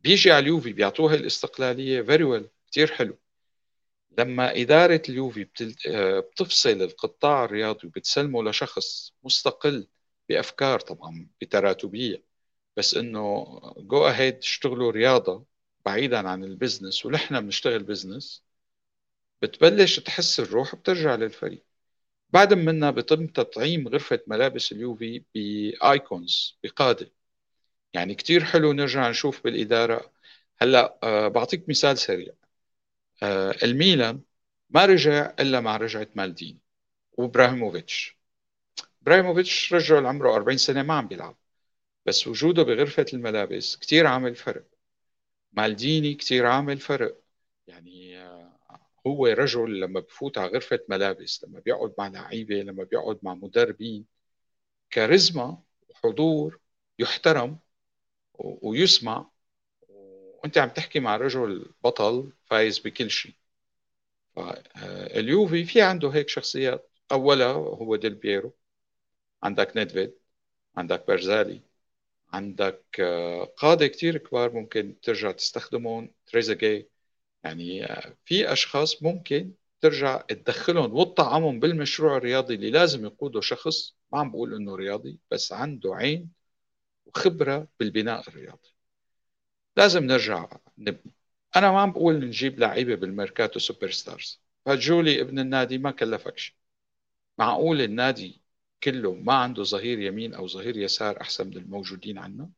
بيجي على اليوفي بيعطوه الاستقلالية very well كثير حلو. لما إدارة اليوفي آه، بتفصل القطاع الرياضي وبتسلمه لشخص مستقل بأفكار طبعا بتراتبية بس إنه go ahead اشتغلوا رياضة بعيدا عن ال business ونحن بنشتغل business بتبلش تحس الروح بترجع للفريق. بعد منها بتم تطعيم غرفة ملابس اليوفي ب icons بقادة. يعني كتير حلو نرجع نشوف بالإدارة. هلأ أه بعطيك مثال سريع. الميلان ما رجع إلا مع رجعة مالديني وإبراهيموفيتش. إبراهيموفيتش رجع عمره 40 سنة ما عم بيلعب بس وجوده بغرفة الملابس كتير عامل فرق. مالديني كتير عامل فرق. يعني آه، هو رجل لما بفوت على غرفة ملابس لما بيقعد مع لعيبة لما بيقعد مع مدربين كاريزما وحضور يحترم ويسمع وانت عم تحكي مع رجل بطل فايز بكل شيء. اليوفي في عنده هيك شخصيات. اولها هو ديل بيرو عندك نيدفيد عندك برزالي عندك آه، قادة كتير كبار ممكن ترجع تستخدمهم. تريزاجي يعني آه، في أشخاص ممكن ترجع تدخلهم وتطعمهم بالمشروع الرياضي اللي لازم يقوده شخص. ما عم بقول إنه رياضي بس عنده عين وخبرة بالبناء الرياضي. لازم نرجع. نبني أنا ما عم بقول نجيب لعيبة بالميركاتو super stars فاجولي ابن النادي ما كلفك شيء. معقول النادي كله ما عنده ظهير يمين أو ظهير يسار أحسن من الموجودين عنا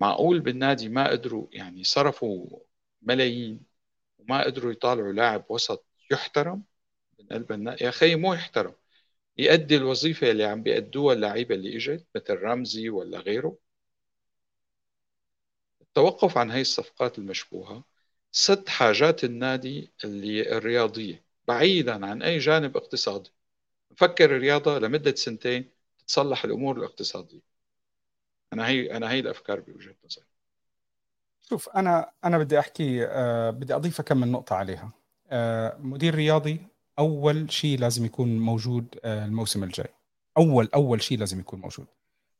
معقول بالنادي ما قدروا يعني صرفوا ملايين وما قدروا يطالعوا لاعب وسط يحترم؟ من قلب النادي يا أخي مو يحترم يؤدي الوظيفة اللي عم بيأدوها اللعيبة اللي إجت مثل رمزي ولا غيره. التوقف عن هاي الصفقات المشبوهة سد حاجات النادي اللي الرياضية بعيدا عن أي جانب اقتصادي. نفكر الرياضة لمدة سنتين تتصلح الأمور الاقتصادية. أنا هي أنا هي الأفكار بوجهة نظري. شوف أنا أنا بدي أحكي آه بدي أضيف كم من نقطة عليها. آه مدير رياضي أول شيء لازم يكون موجود آه الموسم الجاي. أول أول شيء لازم يكون موجود.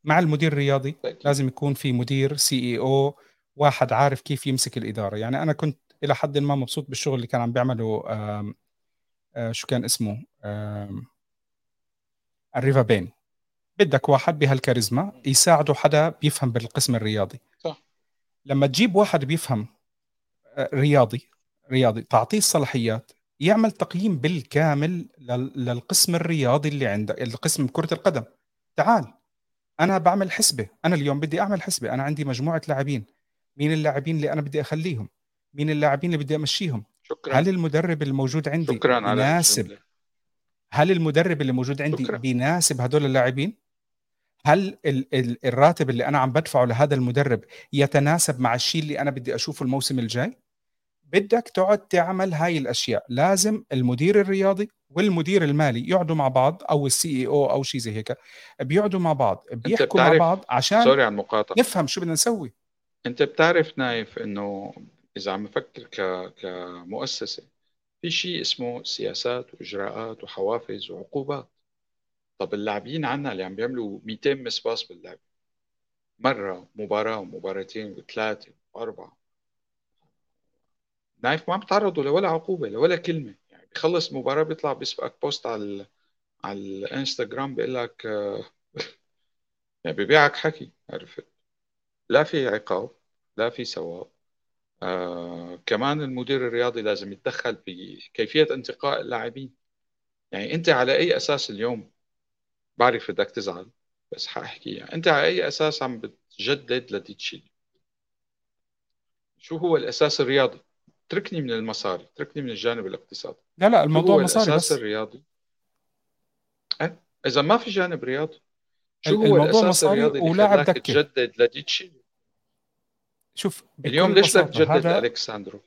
مع المدير الرياضي لازم يكون في مدير CEO واحد عارف كيف يمسك الإدارة. يعني أنا كنت إلى حد ما مبسوط بالشغل اللي كان عم بيعمله آه شو كان اسمه؟ أريفابيني. بدك واحد بهالكاريزما يساعده حدا بيفهم بالقسم الرياضي. صح. لما تجيب واحد بيفهم آه، رياضي رياضي تعطيه الصلاحيات يعمل تقييم بالكامل للقسم الرياضي اللي عندك القسم كرة القدم. تعال أنا بعمل حسبة أنا اليوم بدي أعمل حسبة أنا عندي مجموعة لاعبين. مين اللاعبين اللي أنا بدي أخليهم؟ مين اللاعبين اللي بدي أمشيهم؟ شكرا. هل المدرب الموجود عندي شكرا يناسب هل المدرب اللي موجود عندي شكرا. بيناسب هدول اللاعبين؟ هل ال ال الراتب اللي أنا عم بدفعه لهذا المدرب يتناسب مع الشيء اللي أنا بدي أشوفه الموسم الجاي؟ بدك تقعد تعمل هاي الأشياء. لازم المدير الرياضي والمدير المالي يقعدوا مع بعض أو ال CEO أو شيء زي هيك. بيقعدوا مع بعض بيحكوا مع بعض عشان sorry على المقاطعة. نفهم شو بدنا نسوي. أنت بتعرف نايف إنه إذا عم نفكر ك... كمؤسسة في شيء اسمه سياسات وإجراءات وحوافز وعقوبات. طب اللاعبين عنا اللي عم بيعملوا 200 مسباس باللعب. مرة مباراة ومباراتين وثلاثة وأربعة. نايف ما عم لولا عقوبة لولا كلمة. يعني بيخلص مباراة بيطلع بيسبقك بوست على على الإنستغرام بيقول لك يعني ببيعك حكي عرفت؟ لا في عقاب لا في ثواب. آه كمان المدير الرياضي لازم يتدخل بكيفية انتقاء اللاعبين. يعني أنت على أي أساس اليوم؟ بعرف بدك تزعل بس حأحكيها. أنت على أي أساس عم بتجدد لديتشيلي شو هو الأساس الرياضي؟ تركني من المصاري تركني من الجانب الاقتصادي. لا لا الموضوع هو مصاري الأساس بس. الرياضي؟ أه؟ إذا ما في جانب رياضي شو هو الرياضي اللي ولاعب دكة. تجدد لديتشيلي شوف اليوم ليش بدك تجدد. الكساندرو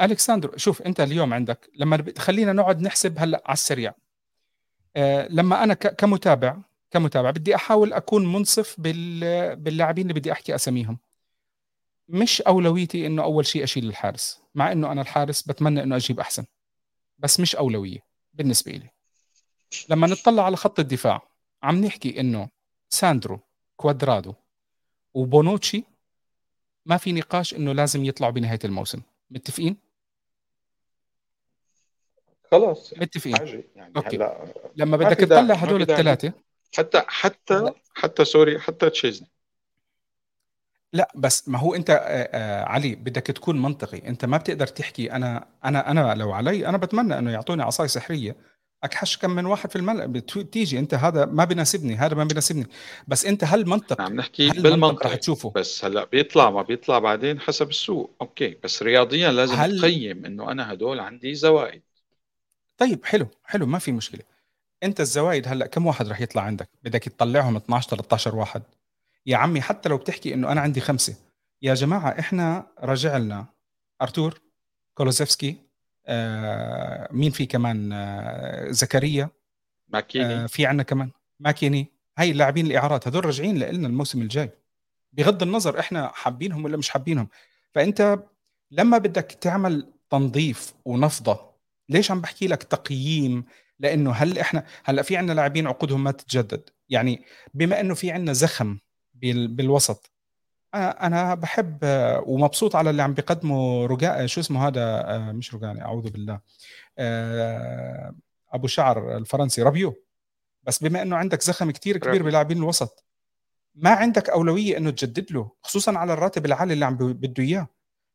الكساندرو شوف أنت اليوم عندك لما خلينا نقعد نحسب هلأ على السريع. آه، لما أنا كمتابع كمتابع بدي أحاول أكون منصف باللاعبين اللي بدي أحكي أساميهم. مش أولويتي إنه أول شيء أشيل الحارس مع إنه أنا الحارس بتمنى إنه أجيب أحسن بس مش أولوية بالنسبة لي لما نطلع على خط الدفاع عم نحكي إنه ساندرو كوادرادو وبونوتشي ما في نقاش إنه لازم يطلعوا بنهاية الموسم. متفقين؟ خلاص متفقين. يعني okay. هلا لما بدك تطلع هدول الثلاثة. حتى حتى حتى sorry حتى تشيزني. لا بس ما هو أنت آه، آه، علي بدك تكون منطقي. أنت ما بتقدر تحكي. أنا أنا أنا لو علي أنا بتمنى إنه يعطوني عصاي سحرية. أكحش كم من واحد في الملأ. بتيجي أنت هذا ما بيناسبني هذا ما بيناسبني بس أنت هل منطق عم نحكي بالمنطق. رح تشوفه. بس هلأ بيطلع ما بيطلع بعدين حسب السوق. okay بس رياضيا لازم هل... تقيم إنه أنا هدول عندي زوائد طيب حلو حلو ما في مشكلة. أنت الزوايد هلأ كم واحد رح يطلع عندك؟ بدك تطلعهم 12 13 واحد. يا عمي حتى لو بتحكي إنه أنا عندي خمسة. يا جماعة إحنا رجع لنا أرتور كولوزيفسكي آه مين في كمان؟ آه زكريا. ماكيني. آه في عندنا كمان. ماكيني. هاي اللاعبين الإعارات هذول راجعين لنا الموسم الجاي. بغض النظر إحنا حابينهم ولا مش حابينهم. فأنت لما بدك تعمل تنظيف ونفضة ليش عم بحكي لك تقييم؟ لأنه هل إحنا هلأ في عندنا لاعبين عقودهم ما تتجدد. يعني بما إنه في عندنا زخم بالوسط أنا بحب ومبسوط على اللي عم بيقدمه رجاء شو اسمه هذا؟ مش رجاني أعوذ بالله. أبو شعر الفرنسي رابيو. بس بما إنه عندك زخم كتير كبير بلاعبين الوسط ما عندك أولوية إنه تجدد له خصوصا على الراتب العالي اللي عم بده إياه.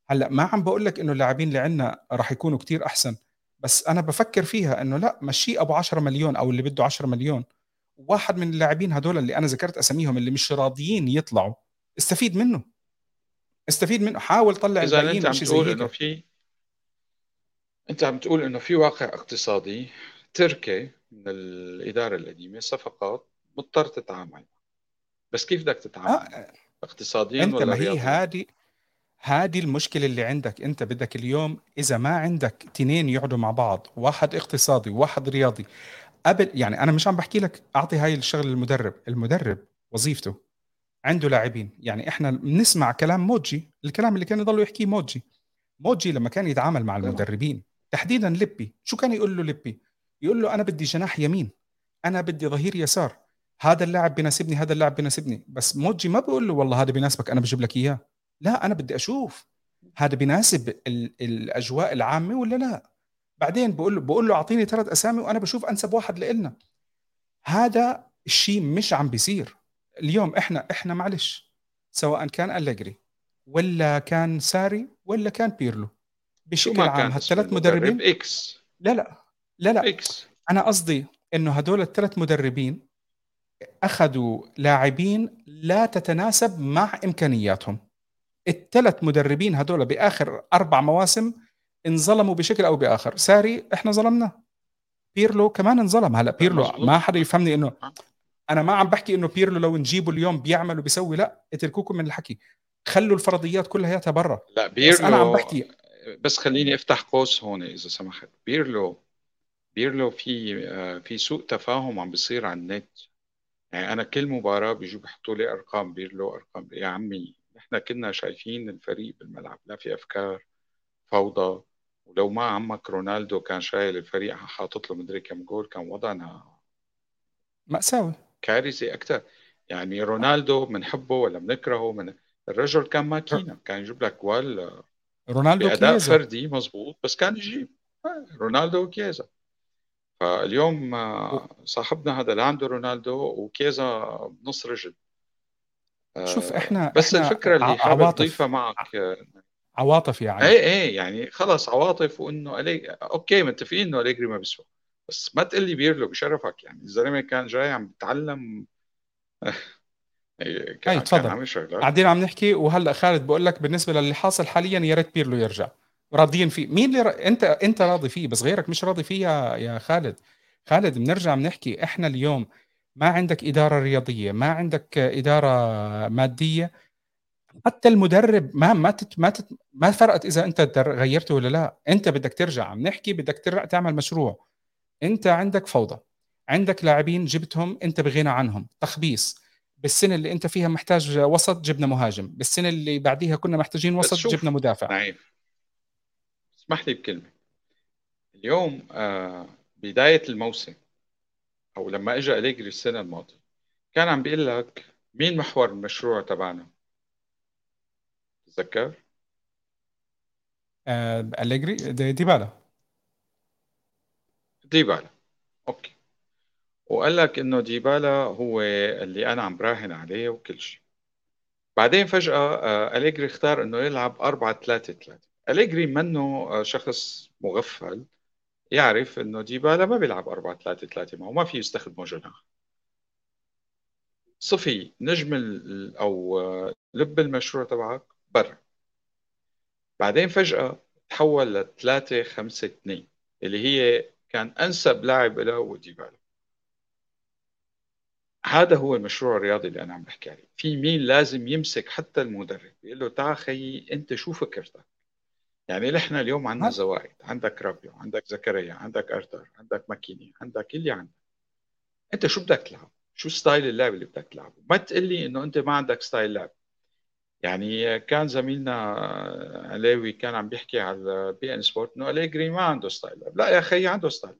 هلأ ما عم بقول لك إنه اللاعبين اللي عندنا راح يكونوا كتير أحسن بس أنا بفكر فيها إنه لا مشي أبو 10 مليون أو اللي بده 10 مليون. واحد من اللاعبين هدول اللي أنا ذكرت أساميهم اللي مش راضيين يطلعوا. استفيد منه. استفيد منه. حاول طلع إذا أنت عم تقول إنه في أنت عم تقول إنه في واقع اقتصادي تركي من الإدارة القديمة صفقات مضطر تتعامل. بس كيف بدك تتعامل؟ آه. اقتصاديا أنت ولا ما هي هذه هذه المشكلة اللي عندك. أنت بدك اليوم إذا ما عندك تنين يقعدوا مع بعض واحد اقتصادي وواحد رياضي قبل يعني أنا مش عم بحكي لك أعطي هاي الشغله للمدرب. المدرب وظيفته. عنده لاعبين. يعني إحنا بنسمع كلام موجي الكلام اللي كان يضل يحكيه موجي. موجي لما كان يتعامل مع المدربين تحديدا لبي شو كان يقول له لبي يقول له أنا بدي جناح يمين أنا بدي ظهير يسار. هذا اللاعب بيناسبني هذا اللاعب بيناسبني بس موجي ما بقول له والله هذا بيناسبك أنا بجيب لك إياه. لا أنا بدي أشوف هذا بيناسب الأجواء العامة ولا لا. بعدين بقول له بقول له أعطيني ثلاث أسامي وأنا بشوف أنسب واحد لنا هذا الشيء مش عم بيصير. اليوم إحنا إحنا معلش سواء كان أليجري ولا كان ساري ولا كان بيرلو. بشكل عام هالثلاث مدربين ex. لا لا لا لا. ex. أنا قصدي إنه هدول الثلاث مدربين أخذوا لاعبين لا تتناسب مع إمكانياتهم. الثلاث مدربين هدول بآخر أربع مواسم انظلموا بشكل أو بآخر. ساري إحنا ظلمناه. بيرلو كمان انظلم. هلا بيرلو ما حدا يفهمني إنه أنا ما عم بحكي إنه بيرلو لو نجيبه اليوم بيعمل وبيسوي لا اتركوكم من الحكي. خلوا الفرضيات كلها برا لا بيرلو بس أنا عم بحكي. بس خليني أفتح قوس هون إذا سمحت. بيرلو بيرلو في آه، في سوء تفاهم عم بيصير على النت. يعني أنا كل مباراة بيجوا بيحطوا لي أرقام بيرلو أرقام يا عمي نحن كنا شايفين الفريق بالملعب لا في أفكار فوضى. ولو ما عمك رونالدو كان شايل الفريق حاطط له مدري كم جول كان وضعنا مأساوي. كارثي أكثر يعني رونالدو بنحبه ولا بنكرهه من الرجل كان ماكينة كان يجيب لك جوال رونالدو بأداء كيزا. فردي مزبوط بس كان يجيب. رونالدو وكيزا فاليوم صاحبنا هذا لا عنده رونالدو وكيزا بنص رجل شوف إحنا بس إحنا الفكرة اللي حابب اضيفها معك عواطف يعني. إيه إيه يعني خلص عواطف وإنه. أوكي متفقين إنه أليجري ما بيسوى. بس ما تقول لي بيرلو بشرفك يعني. الزلمة كان جاي عم بيتعلم إيه، كان, تفضل. عم قاعدين عم نحكي وهلأ خالد بقول لك بالنسبة للي حاصل حاليا يا ريت بيرلو يرجع. راضيين فيه. مين اللي ر... انت أنت راضي فيه؟ بس غيرك مش راضي فيه يا يا خالد. خالد بنرجع بنحكي إحنا اليوم ما عندك إدارة رياضية ما عندك إدارة مادية. حتى المدرب ما ما تت ما تت ما فرقت إذا أنت غيرته ولا لا. أنت بدك ترجع. عم نحكي بدك ترجع تعمل مشروع. انت عندك فوضى عندك لاعبين جبتهم انت بغنى عنهم تخبيص. بالسنه اللي انت فيها محتاج وسط جبنا مهاجم. بالسنه اللي بعديها كنا محتاجين وسط جبنا مدافع. نعم اسمح لي بكلمة. اليوم آه بداية الموسم أو لما اجى إليجري السنة الماضية كان عم بيقول لك مين محور المشروع تبعنا؟ تذكر آه أليجري؟ ديبالا. ديبالا أوكي. وقال لك إنه ديبالا هو اللي أنا عم براهن عليه وكل شيء. بعدين فجأة آه، أليجري اختار إنه يلعب 4 3 3 أليجري منه آه، شخص مغفل يعرف إنه ديبالا ما بيلعب 4 3 3 ما هو ما في يستخدمه جناح. صفي نجم أو آه، لب المشروع تبعك برا. بعدين فجأة تحول ل 3 5 2 اللي هي كان أنسب لاعب له هو ديبالا. هذا هو المشروع الرياضي اللي أنا عم بحكي عليه. في مين لازم يمسك حتى المدرب يقول له تعال خيي أنت شو فكرتك؟ يعني نحن اليوم عندنا زوائد عندك رابيو عندك زكريا عندك أرتر عندك McKennie عندك اللي عندك. أنت شو بدك تلعب؟ شو style اللعب اللي بدك تلعبه؟ ما تقول لي إنه أنت ما عندك style لعب يعني كان زميلنا علاوي كان عم بيحكي على بي إن سبورت إنه أليجري ما عنده style. لا يا أخي عنده style.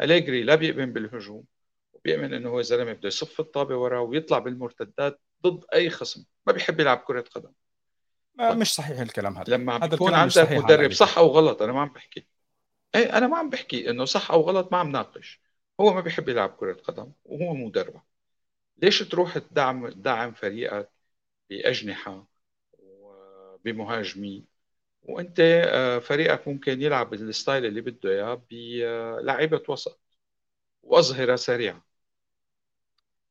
أليجري لا بيؤمن بالهجوم وبيؤمن إنه هو زلمه بده يصف الطابة وراه ويطلع بالمرتدات ضد أي خصم. ما بيحب يلعب كرة قدم. مش صحيح الكلام هذا. لما عم بيكون عندك مدرب صح أو غلط أنا ما عم بحكي. إيه أنا ما عم بحكي إنه صح أو غلط ما عم ناقش. هو ما بيحب يلعب كرة قدم وهو مدربه ليش تروح تدعم تدعم فريقك بأجنحة وبمهاجمين وأنت آه، فريقك ممكن يلعب بالستايل اللي بده إياه بلاعيبه وسط. وأظهرة سريعة.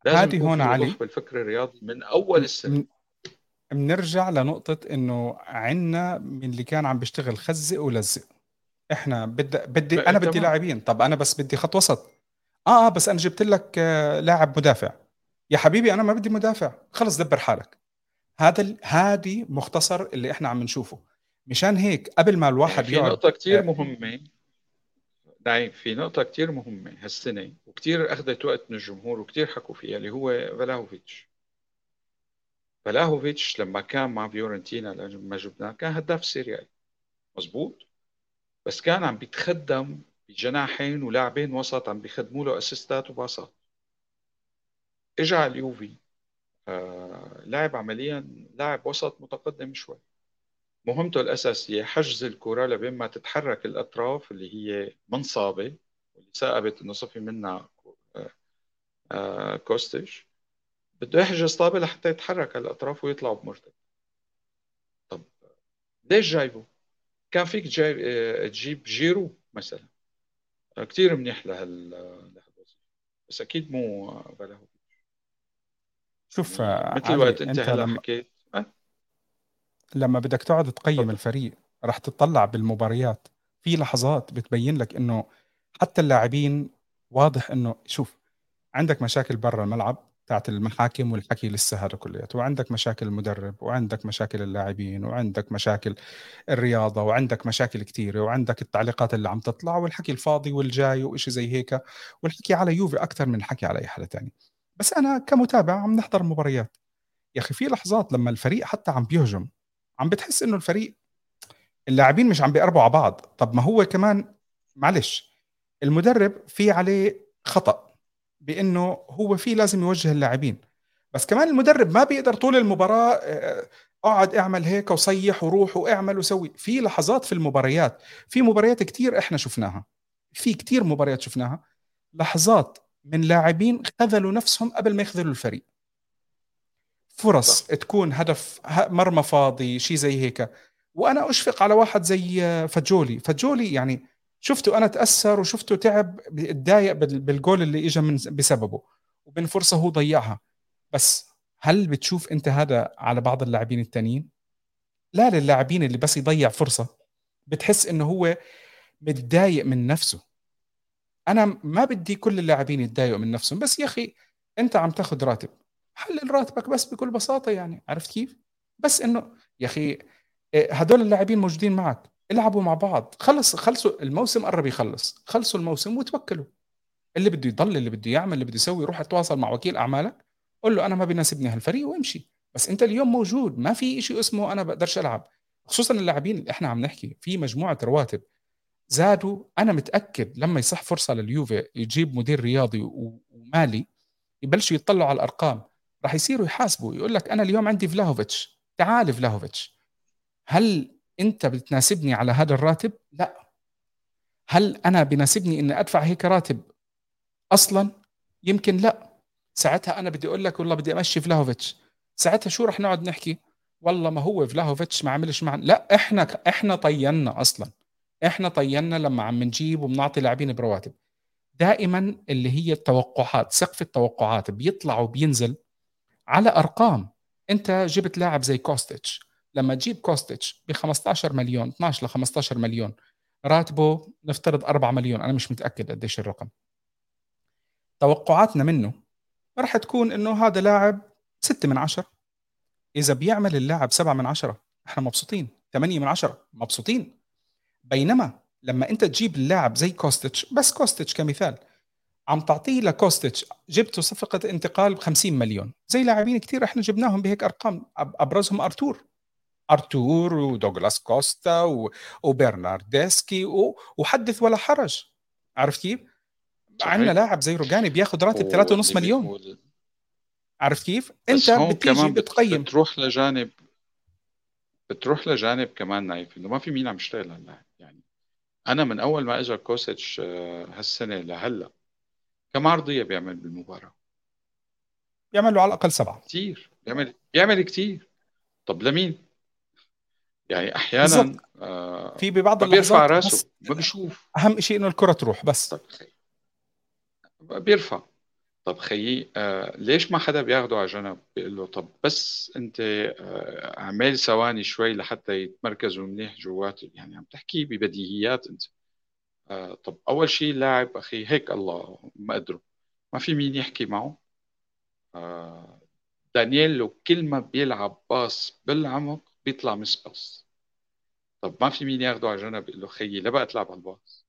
لازم هون علي. بالفكر الرياضي من أول السنة. بنرجع لنقطة إنه عنا من اللي كان عم بيشتغل خزق ولزق. إحنا بدي بدي أنا بدي لاعبين. طب أنا بس بدي خط وسط. آه آه بس أنا جبت لك آه لاعب مدافع. يا حبيبي أنا ما بدي مدافع. خلص دبر حالك. هذا هذه مختصر اللي إحنا عم نشوفه. مشان هيك قبل ما الواحد في نقطة كثير آه، مهمة. نعم في نقطة كثير مهمة هالسنة وكثير أخذت وقت من الجمهور وكثير حكوا فيها اللي هو فلاهوفيتش. فلاهوفيتش لما كان مع فيورنتينا لما جبناه كان هداف Serie A مزبوط؟ بس كان عم بيتخدم بجناحين ولاعبين وسط عم بيخدموا له أسيستات وباصات. اجى على اليوفي. لعب عمليا لاعب وسط متقدم شوي. مهمته الأساسية حجز الكرة لبين ما تتحرك الأطراف اللي هي منصابة واللي ثاقبت إنه صفي منها آه، آه، كوستش بده يحجز طابة لحتى يتحرك الأطراف ويطلع بمرتد. طب ليش جايبه؟ كان فيك جايب آه، تجيب جيرو مثلا. كثير منيح لهالوظيفة. بس أكيد مو بلاهو. شوف مثل وقت أنت هلا حكيت لما بدك تقعد تقيم الفريق رح تطلع بالمباريات. في لحظات بتبين لك إنه حتى اللاعبين واضح إنه شوف عندك مشاكل برا الملعب بتاعت المحاكم والحكي لسه هذا كلياته وعندك مشاكل المدرب وعندك مشاكل اللاعبين وعندك مشاكل الرياضة وعندك مشاكل كثيرة وعندك التعليقات اللي عم تطلع والحكي الفاضي والجاي وإشي زي هيك والحكي على يوفي أكثر من الحكي على أي حدا تاني. بس أنا كمتابع عم نحضر المباريات يا أخي في لحظات لما الفريق حتى عم بيهجم عم بتحس إنه الفريق اللاعبين مش عم بيقربوا على بعض. طب ما هو كمان معلش المدرب في عليه خطأ بإنه هو في لازم يوجه اللاعبين. بس كمان المدرب ما بيقدر طول المباراة آه، أقعد أعمل هيك وصيح وروح وأعمل وسوي. في لحظات في المباريات في مباريات كتير إحنا شفناها. في كتير مباريات شفناها. لحظات من لاعبين خذلوا نفسهم قبل ما يخذلوا الفريق. فرص صح. تكون هدف مرمى فاضي شيء زي هيك. وأنا أشفق على واحد زي فجولي. فجولي يعني شفته أنا تأثر وشفته تعب تضايق بالجول اللي اجى من بسببه. وبين فرصة هو ضيعها. بس هل بتشوف أنت هذا على بعض اللاعبين التانيين؟ لا للاعبين اللي بس يضيع فرصة. بتحس إنه هو متضايق من نفسه. أنا ما بدي كل اللاعبين يتضايقوا من نفسهم بس يا أخي أنت عم تاخذ راتب. حلل راتبك بس بكل بساطة يعني عرفت كيف؟ بس إنه يا أخي إيه، هدول اللاعبين موجودين معك. العبوا مع بعض. خلص خلصوا الموسم قرب يخلص. خلصوا الموسم وتوكلوا. اللي بده يضل اللي بده يعمل اللي بده يسوي روح اتواصل مع وكيل أعمالك. قول له أنا ما بيناسبني هالفريق وامشي. بس أنت اليوم موجود. ما في شيء اسمه أنا بقدرش ألعب. خصوصا اللاعبين اللي إحنا عم نحكي في مجموعة رواتب. زادوا أنا متأكد لما يصح فرصة لليوفي يجيب مدير رياضي ومالي يبلشوا يطلعوا على الأرقام راح يصيروا يحاسبوا يقول لك أنا اليوم عندي فلاهوفيتش تعال فلاهوفيتش. هل أنت بتناسبني على هذا الراتب؟ لا. هل أنا بناسبني إني أدفع هيك راتب أصلا؟ يمكن لا. ساعتها أنا بدي أقول لك والله بدي أمشي فلاهوفيتش. ساعتها شو رح نقعد نحكي؟ والله ما هو فلاهوفيتش ما عملش معنا. لا إحنا إحنا طينا أصلا. إحنا طينا لما عم نجيب وبنعطي لاعبين برواتب. دائما اللي هي التوقعات سقف التوقعات بيطلع وبينزل على أرقام. أنت جبت لاعب زي كوستيتش. لما تجيب كوستيتش ب 15 مليون 12 ل 15 مليون راتبه نفترض 4 مليون. أنا مش متأكد قديش الرقم. توقعاتنا منه راح تكون إنه هذا لاعب 6 من 10 إذا بيعمل اللاعب 7 من 10 إحنا مبسوطين. 8 من 10 مبسوطين. بينما لما انت تجيب اللاعب زي كوستيتش بس كوستيتش كمثال عم تعطيه لكوستيتش جبته صفقة انتقال ب 50 مليون. زي لاعبين كثير إحنا جبناهم بهيك أرقام أبرزهم أرتور. أرتور ودوغلاس كوستا و... وبرناردسكي و... وحدث ولا حرج. عرفت كيف؟ عندنا لاعب زي روجاني بياخذ راتب 3.5 مليون. عرفت كيف؟ انت بتيجي بتقيم. بتروح لجانب بتروح لجانب كمان نايف إنه ما في مين عم يشتغل يعني أنا من أول ما اجى كوسيتش آه، هالسنة لهلأ كم عرضية بيعمل بالمباراة؟ بيعمل له على الأقل سبعة. كثير بيعمل بيعمل كثير طب لمين؟ يعني أحيانا آه في ببعض اللحظات بيرفع راسه ما بيشوف. أهم شيء إنه الكرة تروح بس. طب بيرفع. طب خيي آه ليش ما حدا بياخده على جنب؟ بيقول له طب بس انت آه اعمل ثواني شوي لحتى يتمركزوا منيح جوات يعني عم تحكي ببديهيات انت. آه طب أول شيء اللاعب أخي هيك الله مقدره ما في مين يحكي معه. آه دانييلو كل ما بيلعب باص بالعمق بيطلع مس باص طب ما في مين ياخده على جنب؟ يقول له خيي لا بقى تلعب على الباص.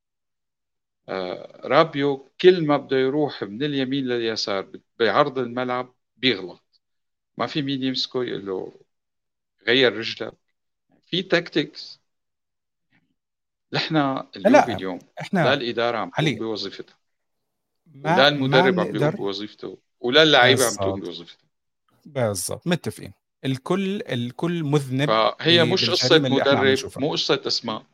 رابيو كل ما بده يروح من اليمين لليسار بعرض الملعب بيغلط. ما في مين يمسكه يقول له غير رجلك. في تاكتكس نحن اليوم إحنا لا الإدارة عم تقوم بوظيفتها. ولا المدرب عم بيقوم بوظيفته. ولا اللعيبة عم تقوم بوظيفتها. بالضبط متفقين. الكل الكل مذنب فهي مش قصة مدرب مو قصة أسماء.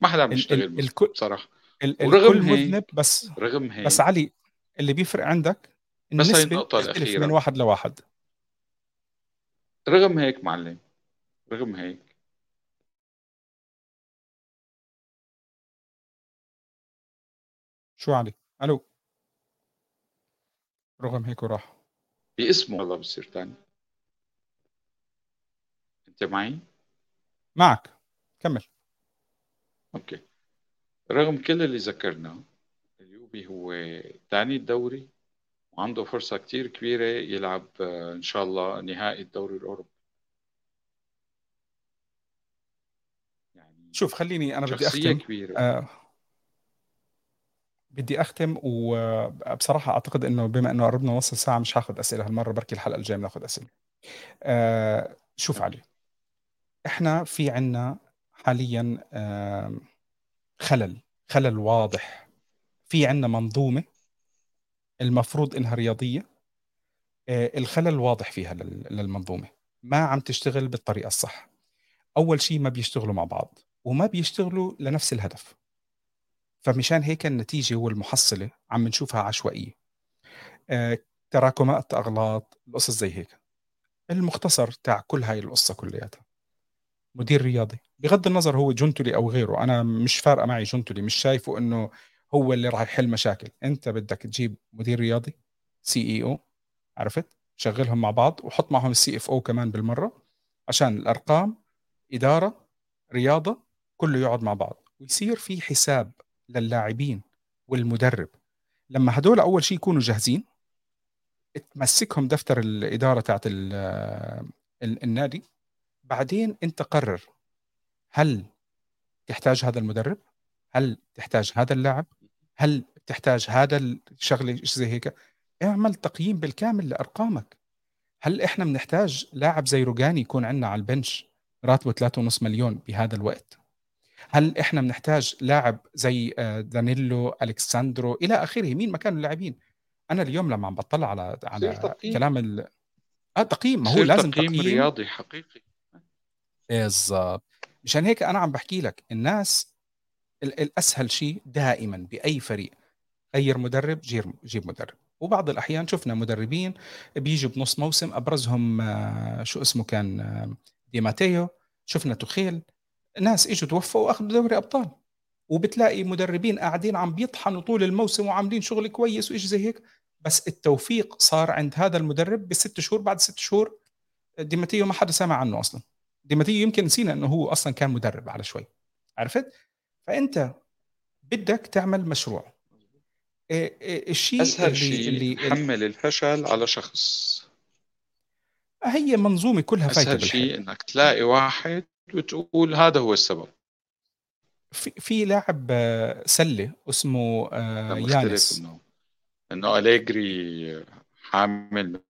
ما حدا عم يشتغل الكل بصراحة. الكل مذنب بس رغم هيك بس علي اللي بيفرق عندك النسبة بس هي النقطة الأخيرة من واحد لواحد. رغم هيك معلم رغم هيك. شو علي؟ ألو. رغم هيك وراح. باسمه والله بصير ثاني أنت معي؟ معك. كمل. أوكي. رغم كل اللي ذكرناه اليوبي هو ثاني الدوري وعنده فرصة كتير كبيرة يلعب آه، إن شاء الله نهائي الدوري الأوروبي. يعني شوف خليني أنا بدي أختم. كبيرة. آه بدي أختم وبصراحة أعتقد إنه بما إنه قربنا نص ساعة مش هاخذ أسئلة هالمرة بركي الحلقة الجاية بناخذ أسئلة. آه شوف علي إحنا في عنا حاليا آه خلل خلل واضح. في عندنا منظومة المفروض إنها رياضية. آه، الخلل واضح فيها للمنظومة. ما عم تشتغل بالطريقة الصح. أول شيء ما بيشتغلوا مع بعض وما بيشتغلوا لنفس الهدف. فمشان هيك النتيجة والمحصلة عم نشوفها عشوائية. آه، تراكمات أغلاط القصص زي هيك. المختصر تاع كل هاي القصة كلياتها. مدير رياضي. بغض النظر هو جنتلي أو غيره أنا مش فارقة معي جنتلي مش شايفه إنه هو اللي راح يحل مشاكل. أنت بدك تجيب مدير رياضي CEO عرفت؟ شغلهم مع بعض وحط معهم ال CFO كمان بالمرة عشان الأرقام إدارة رياضة كله يقعد مع بعض. ويصير في حساب للاعبين والمدرب. لما هدول أول شيء يكونوا جاهزين تمسكهم دفتر الإدارة تاعت النادي بعدين انت قرر هل تحتاج هذا المدرب؟ هل تحتاج هذا اللاعب؟ هل تحتاج هذا الشغلة؟ زي هيك؟ اعمل تقييم بالكامل لأرقامك. هل إحنا بنحتاج لاعب زي روجاني يكون عندنا على البنش راتبه 3.5 مليون بهذا الوقت؟ هل إحنا بنحتاج لاعب زي آه، دانيلو الكساندرو إلى آخره؟ مين مكان اللاعبين؟ أنا اليوم لما عم بطلع على على تقييم. كلام ال... آه تقييم ما هو لازم تقييم, تقييم. رياضي حقيقي. بالضبط. مشان هيك أنا عم بحكي لك الناس الأسهل شيء دائما بأي فريق غير مدرب جيب مدرب. وبعض الأحيان شفنا مدربين بيجوا بنص موسم أبرزهم آه، شو اسمه كان آه، دي ماتيو شفنا توخيل. ناس إجوا توفوا وأخذوا دوري أبطال. وبتلاقي مدربين قاعدين عم بيطحنوا طول الموسم وعاملين شغل كويس وايش زي هيك. بس التوفيق صار عند هذا المدرب بست شهور بعد ست شهور ديماتيو ما حدا سمع عنه أصلا. ديماتيو يمكن نسينا إنه هو أصلا كان مدرب على شوي. عرفت؟ فأنت بدك تعمل مشروع. إيه، إيه، الشيء أسهل شيء اللي حمل الفشل على شخص. هي منظومة كلها فايته اسهل شيء إنك تلاقي واحد وتقول هذا هو السبب. في في لاعب آه، سلة اسمه آه، يانس. إنه إنه أليجري حامل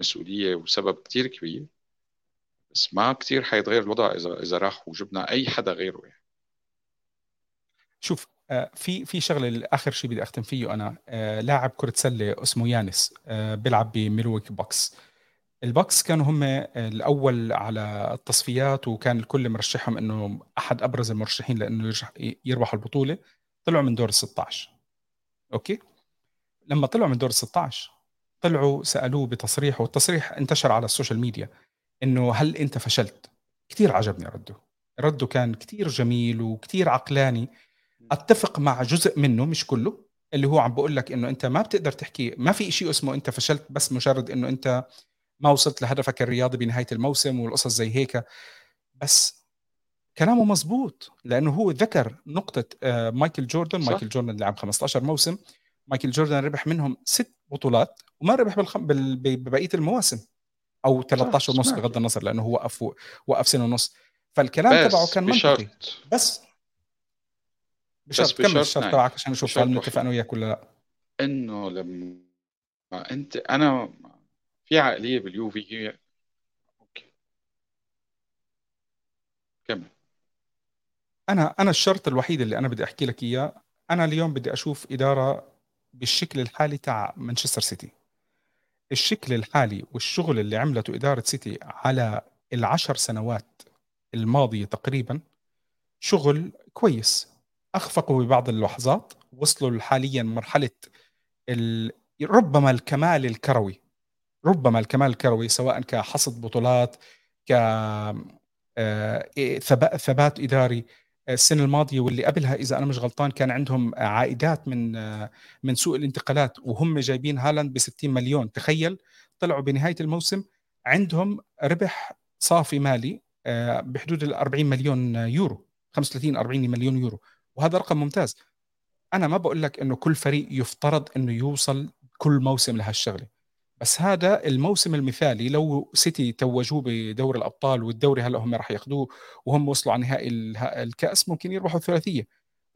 مسؤولية وسبب كثير كبير. بس ما كثير حيتغير الوضع اذا إذا راح وجبنا أي حدا غيره يعني. شوف آه، في في شغلة اخر شيء بدي أختم فيه أنا. لاعب كرة سلة اسمه يانس بيلعب ب Milwaukee Bucks. ال Bucks كانوا هم الأول على التصفيات وكان الكل مرشحهم إنه أحد أبرز المرشحين لأنه يربحوا البطولة. طلعوا من دور ال 16 أوكي؟ لما طلعوا من دور ال 16 طلعوا سألوه بتصريح والتصريح انتشر على ال social media. إنه هل أنت فشلت؟ كثير عجبني رده. رده كان كثير جميل وكثير عقلاني. أتفق مع جزء منه مش كله اللي هو عم بقول لك إنه أنت ما بتقدر تحكي ما في شيء اسمه أنت فشلت بس مجرد إنه أنت ما وصلت لهدفك الرياضي بنهاية الموسم والقصص زي هيك. بس كلامه مزبوط لأنه هو ذكر نقطة آه، مايكل جوردن. صح. مايكل جوردن لعب 15 موسم. مايكل جوردن ربح منهم ست بطولات وما ربح بالخم... ببقية المواسم. أو 13 ونص بغض النظر لأنه هو وقف وقف سنة ونص. فالكلام تبعه كان منطقي. بس بشرط كمل الشرط نعم. تبعك عشان نشوف هل نتفق أنا وياك ولا لا. إنه لما أنت أنا في عقلية باليوفي هي أوكي. كمل. أنا أنا الشرط الوحيد اللي أنا بدي أحكي لك إياه أنا اليوم بدي أشوف إدارة بالشكل الحالي تاع مانشستر سيتي. الشكل الحالي والشغل اللي عملته إدارة سيتي على العشر سنوات الماضية تقريبا شغل كويس. أخفقوا ببعض اللحظات وصلوا حاليا مرحلة ال... ربما الكمال الكروي. ربما الكمال الكروي سواء كحصد بطولات ك آه، ثبات إداري. السنة الماضية واللي قبلها إذا أنا مش غلطان كان عندهم عائدات من من سوق الانتقالات وهم جايبين هالاند ب 60 مليون. تخيل طلعوا بنهاية الموسم عندهم ربح صافي مالي آه، بحدود ال 40 مليون يورو 35 40 مليون يورو. وهذا رقم ممتاز. أنا ما بقول لك إنه كل فريق يفترض إنه يوصل كل موسم لهالشغلة. بس هذا الموسم المثالي لو سيتي توجوه بدور الأبطال والدوري هلا هم راح ياخذوه وهم وصلوا على نهائي الكأس ممكن يربحوا الثلاثية.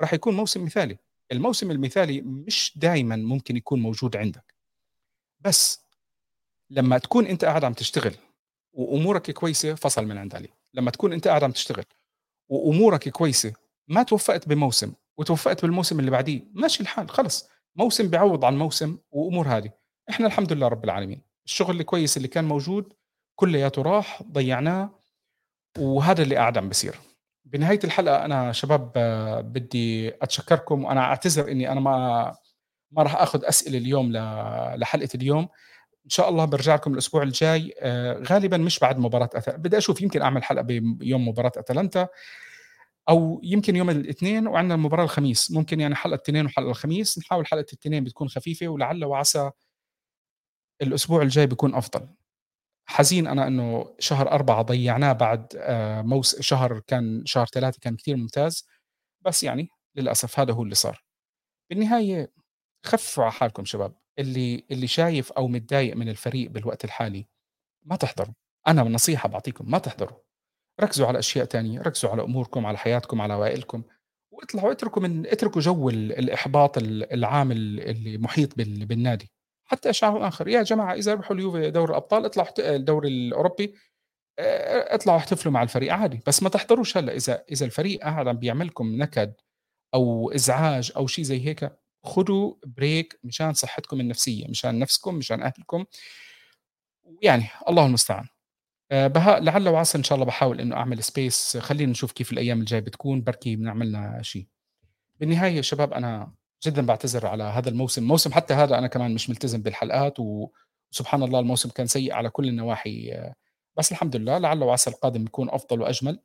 راح يكون موسم مثالي. الموسم المثالي مش دائما ممكن يكون موجود عندك. بس لما تكون أنت قاعد عم تشتغل وأمورك كويسة فصل من عند علي لما تكون أنت قاعد عم تشتغل وأمورك كويسة ما توفقت بموسم وتوفقت بالموسم اللي بعديه ماشي الحال خلص. موسم بيعوض عن موسم وأمور هذه. إحنا الحمد لله رب العالمين. الشغل الكويس اللي كان موجود كلياته راح ضيعناه وهذا اللي قاعد عم بصير بنهاية الحلقة أنا شباب بدي أتشكركم وأنا أعتذر إني أنا ما ما راح آخذ أسئلة اليوم لحلقة اليوم. إن شاء الله برجع لكم الأسبوع الجاي. آه، غالبا مش بعد مباراة أتل... بدي أشوف يمكن أعمل حلقة بيوم مباراة أتلانتا أو يمكن يوم الاثنين وعندنا المباراة الخميس. ممكن يعني حلقة الاثنين وحلقة الخميس. نحاول حلقة الاثنين بتكون خفيفة ولعل وعسى الأسبوع الجاي بيكون أفضل. حزين أنا إنه شهر أربعة ضيعناه بعد آه، موس شهر كان شهر ثلاثة كان كثير ممتاز. بس يعني للأسف هذا هو اللي صار. بالنهاية خفوا على حالكم شباب. اللي اللي شايف أو متضايق من الفريق بالوقت الحالي ما تحضروا. أنا نصيحة بعطيكم ما تحضروا. ركزوا على أشياء تانية ركزوا على أموركم على حياتكم على عوائلكم. اطلعوا اتركوا من اتركوا جو ال الإحباط ال العام ال اللي محيط بال بالنادي، حتى إشعار آخر، يا جماعة إذا ربحوا اليوفي دوري الأبطال اطلعوا الدوري الأوروبي آآ اطلعوا احتفلوا مع الفريق عادي، بس ما تحضروش هلأ. إذا إذا الفريق قاعد عم بيعمل لكم نكد أو إزعاج أو شي زي هيك، خدوا بريك مشان صحتكم النفسية، مشان نفسكم، مشان أهلكم، ويعني الله المستعان. آآ بهاء لعل وعسى إن شاء الله باحاول إنه أعمل space. خلّينا نشوف كيف الأيام الجاية بتكون، بركي بنعمل لنا شي. بالنهاية يا شباب أنا جدًا باعتذر على هذا الموسم، الموسم حتى هذا أنا كمان مش ملتزم بالحلقات وسبحان الله الموسم كان سيء على كل النواحي، بس الحمد لله لعل وعسى القادم يكون أفضل وأجمل.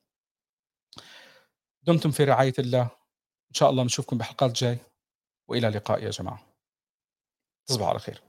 دمتم في رعاية الله، إن شاء الله نشوفكم بحلقات جاي، وإلى اللقاء يا جماعة. تصبحوا على خير.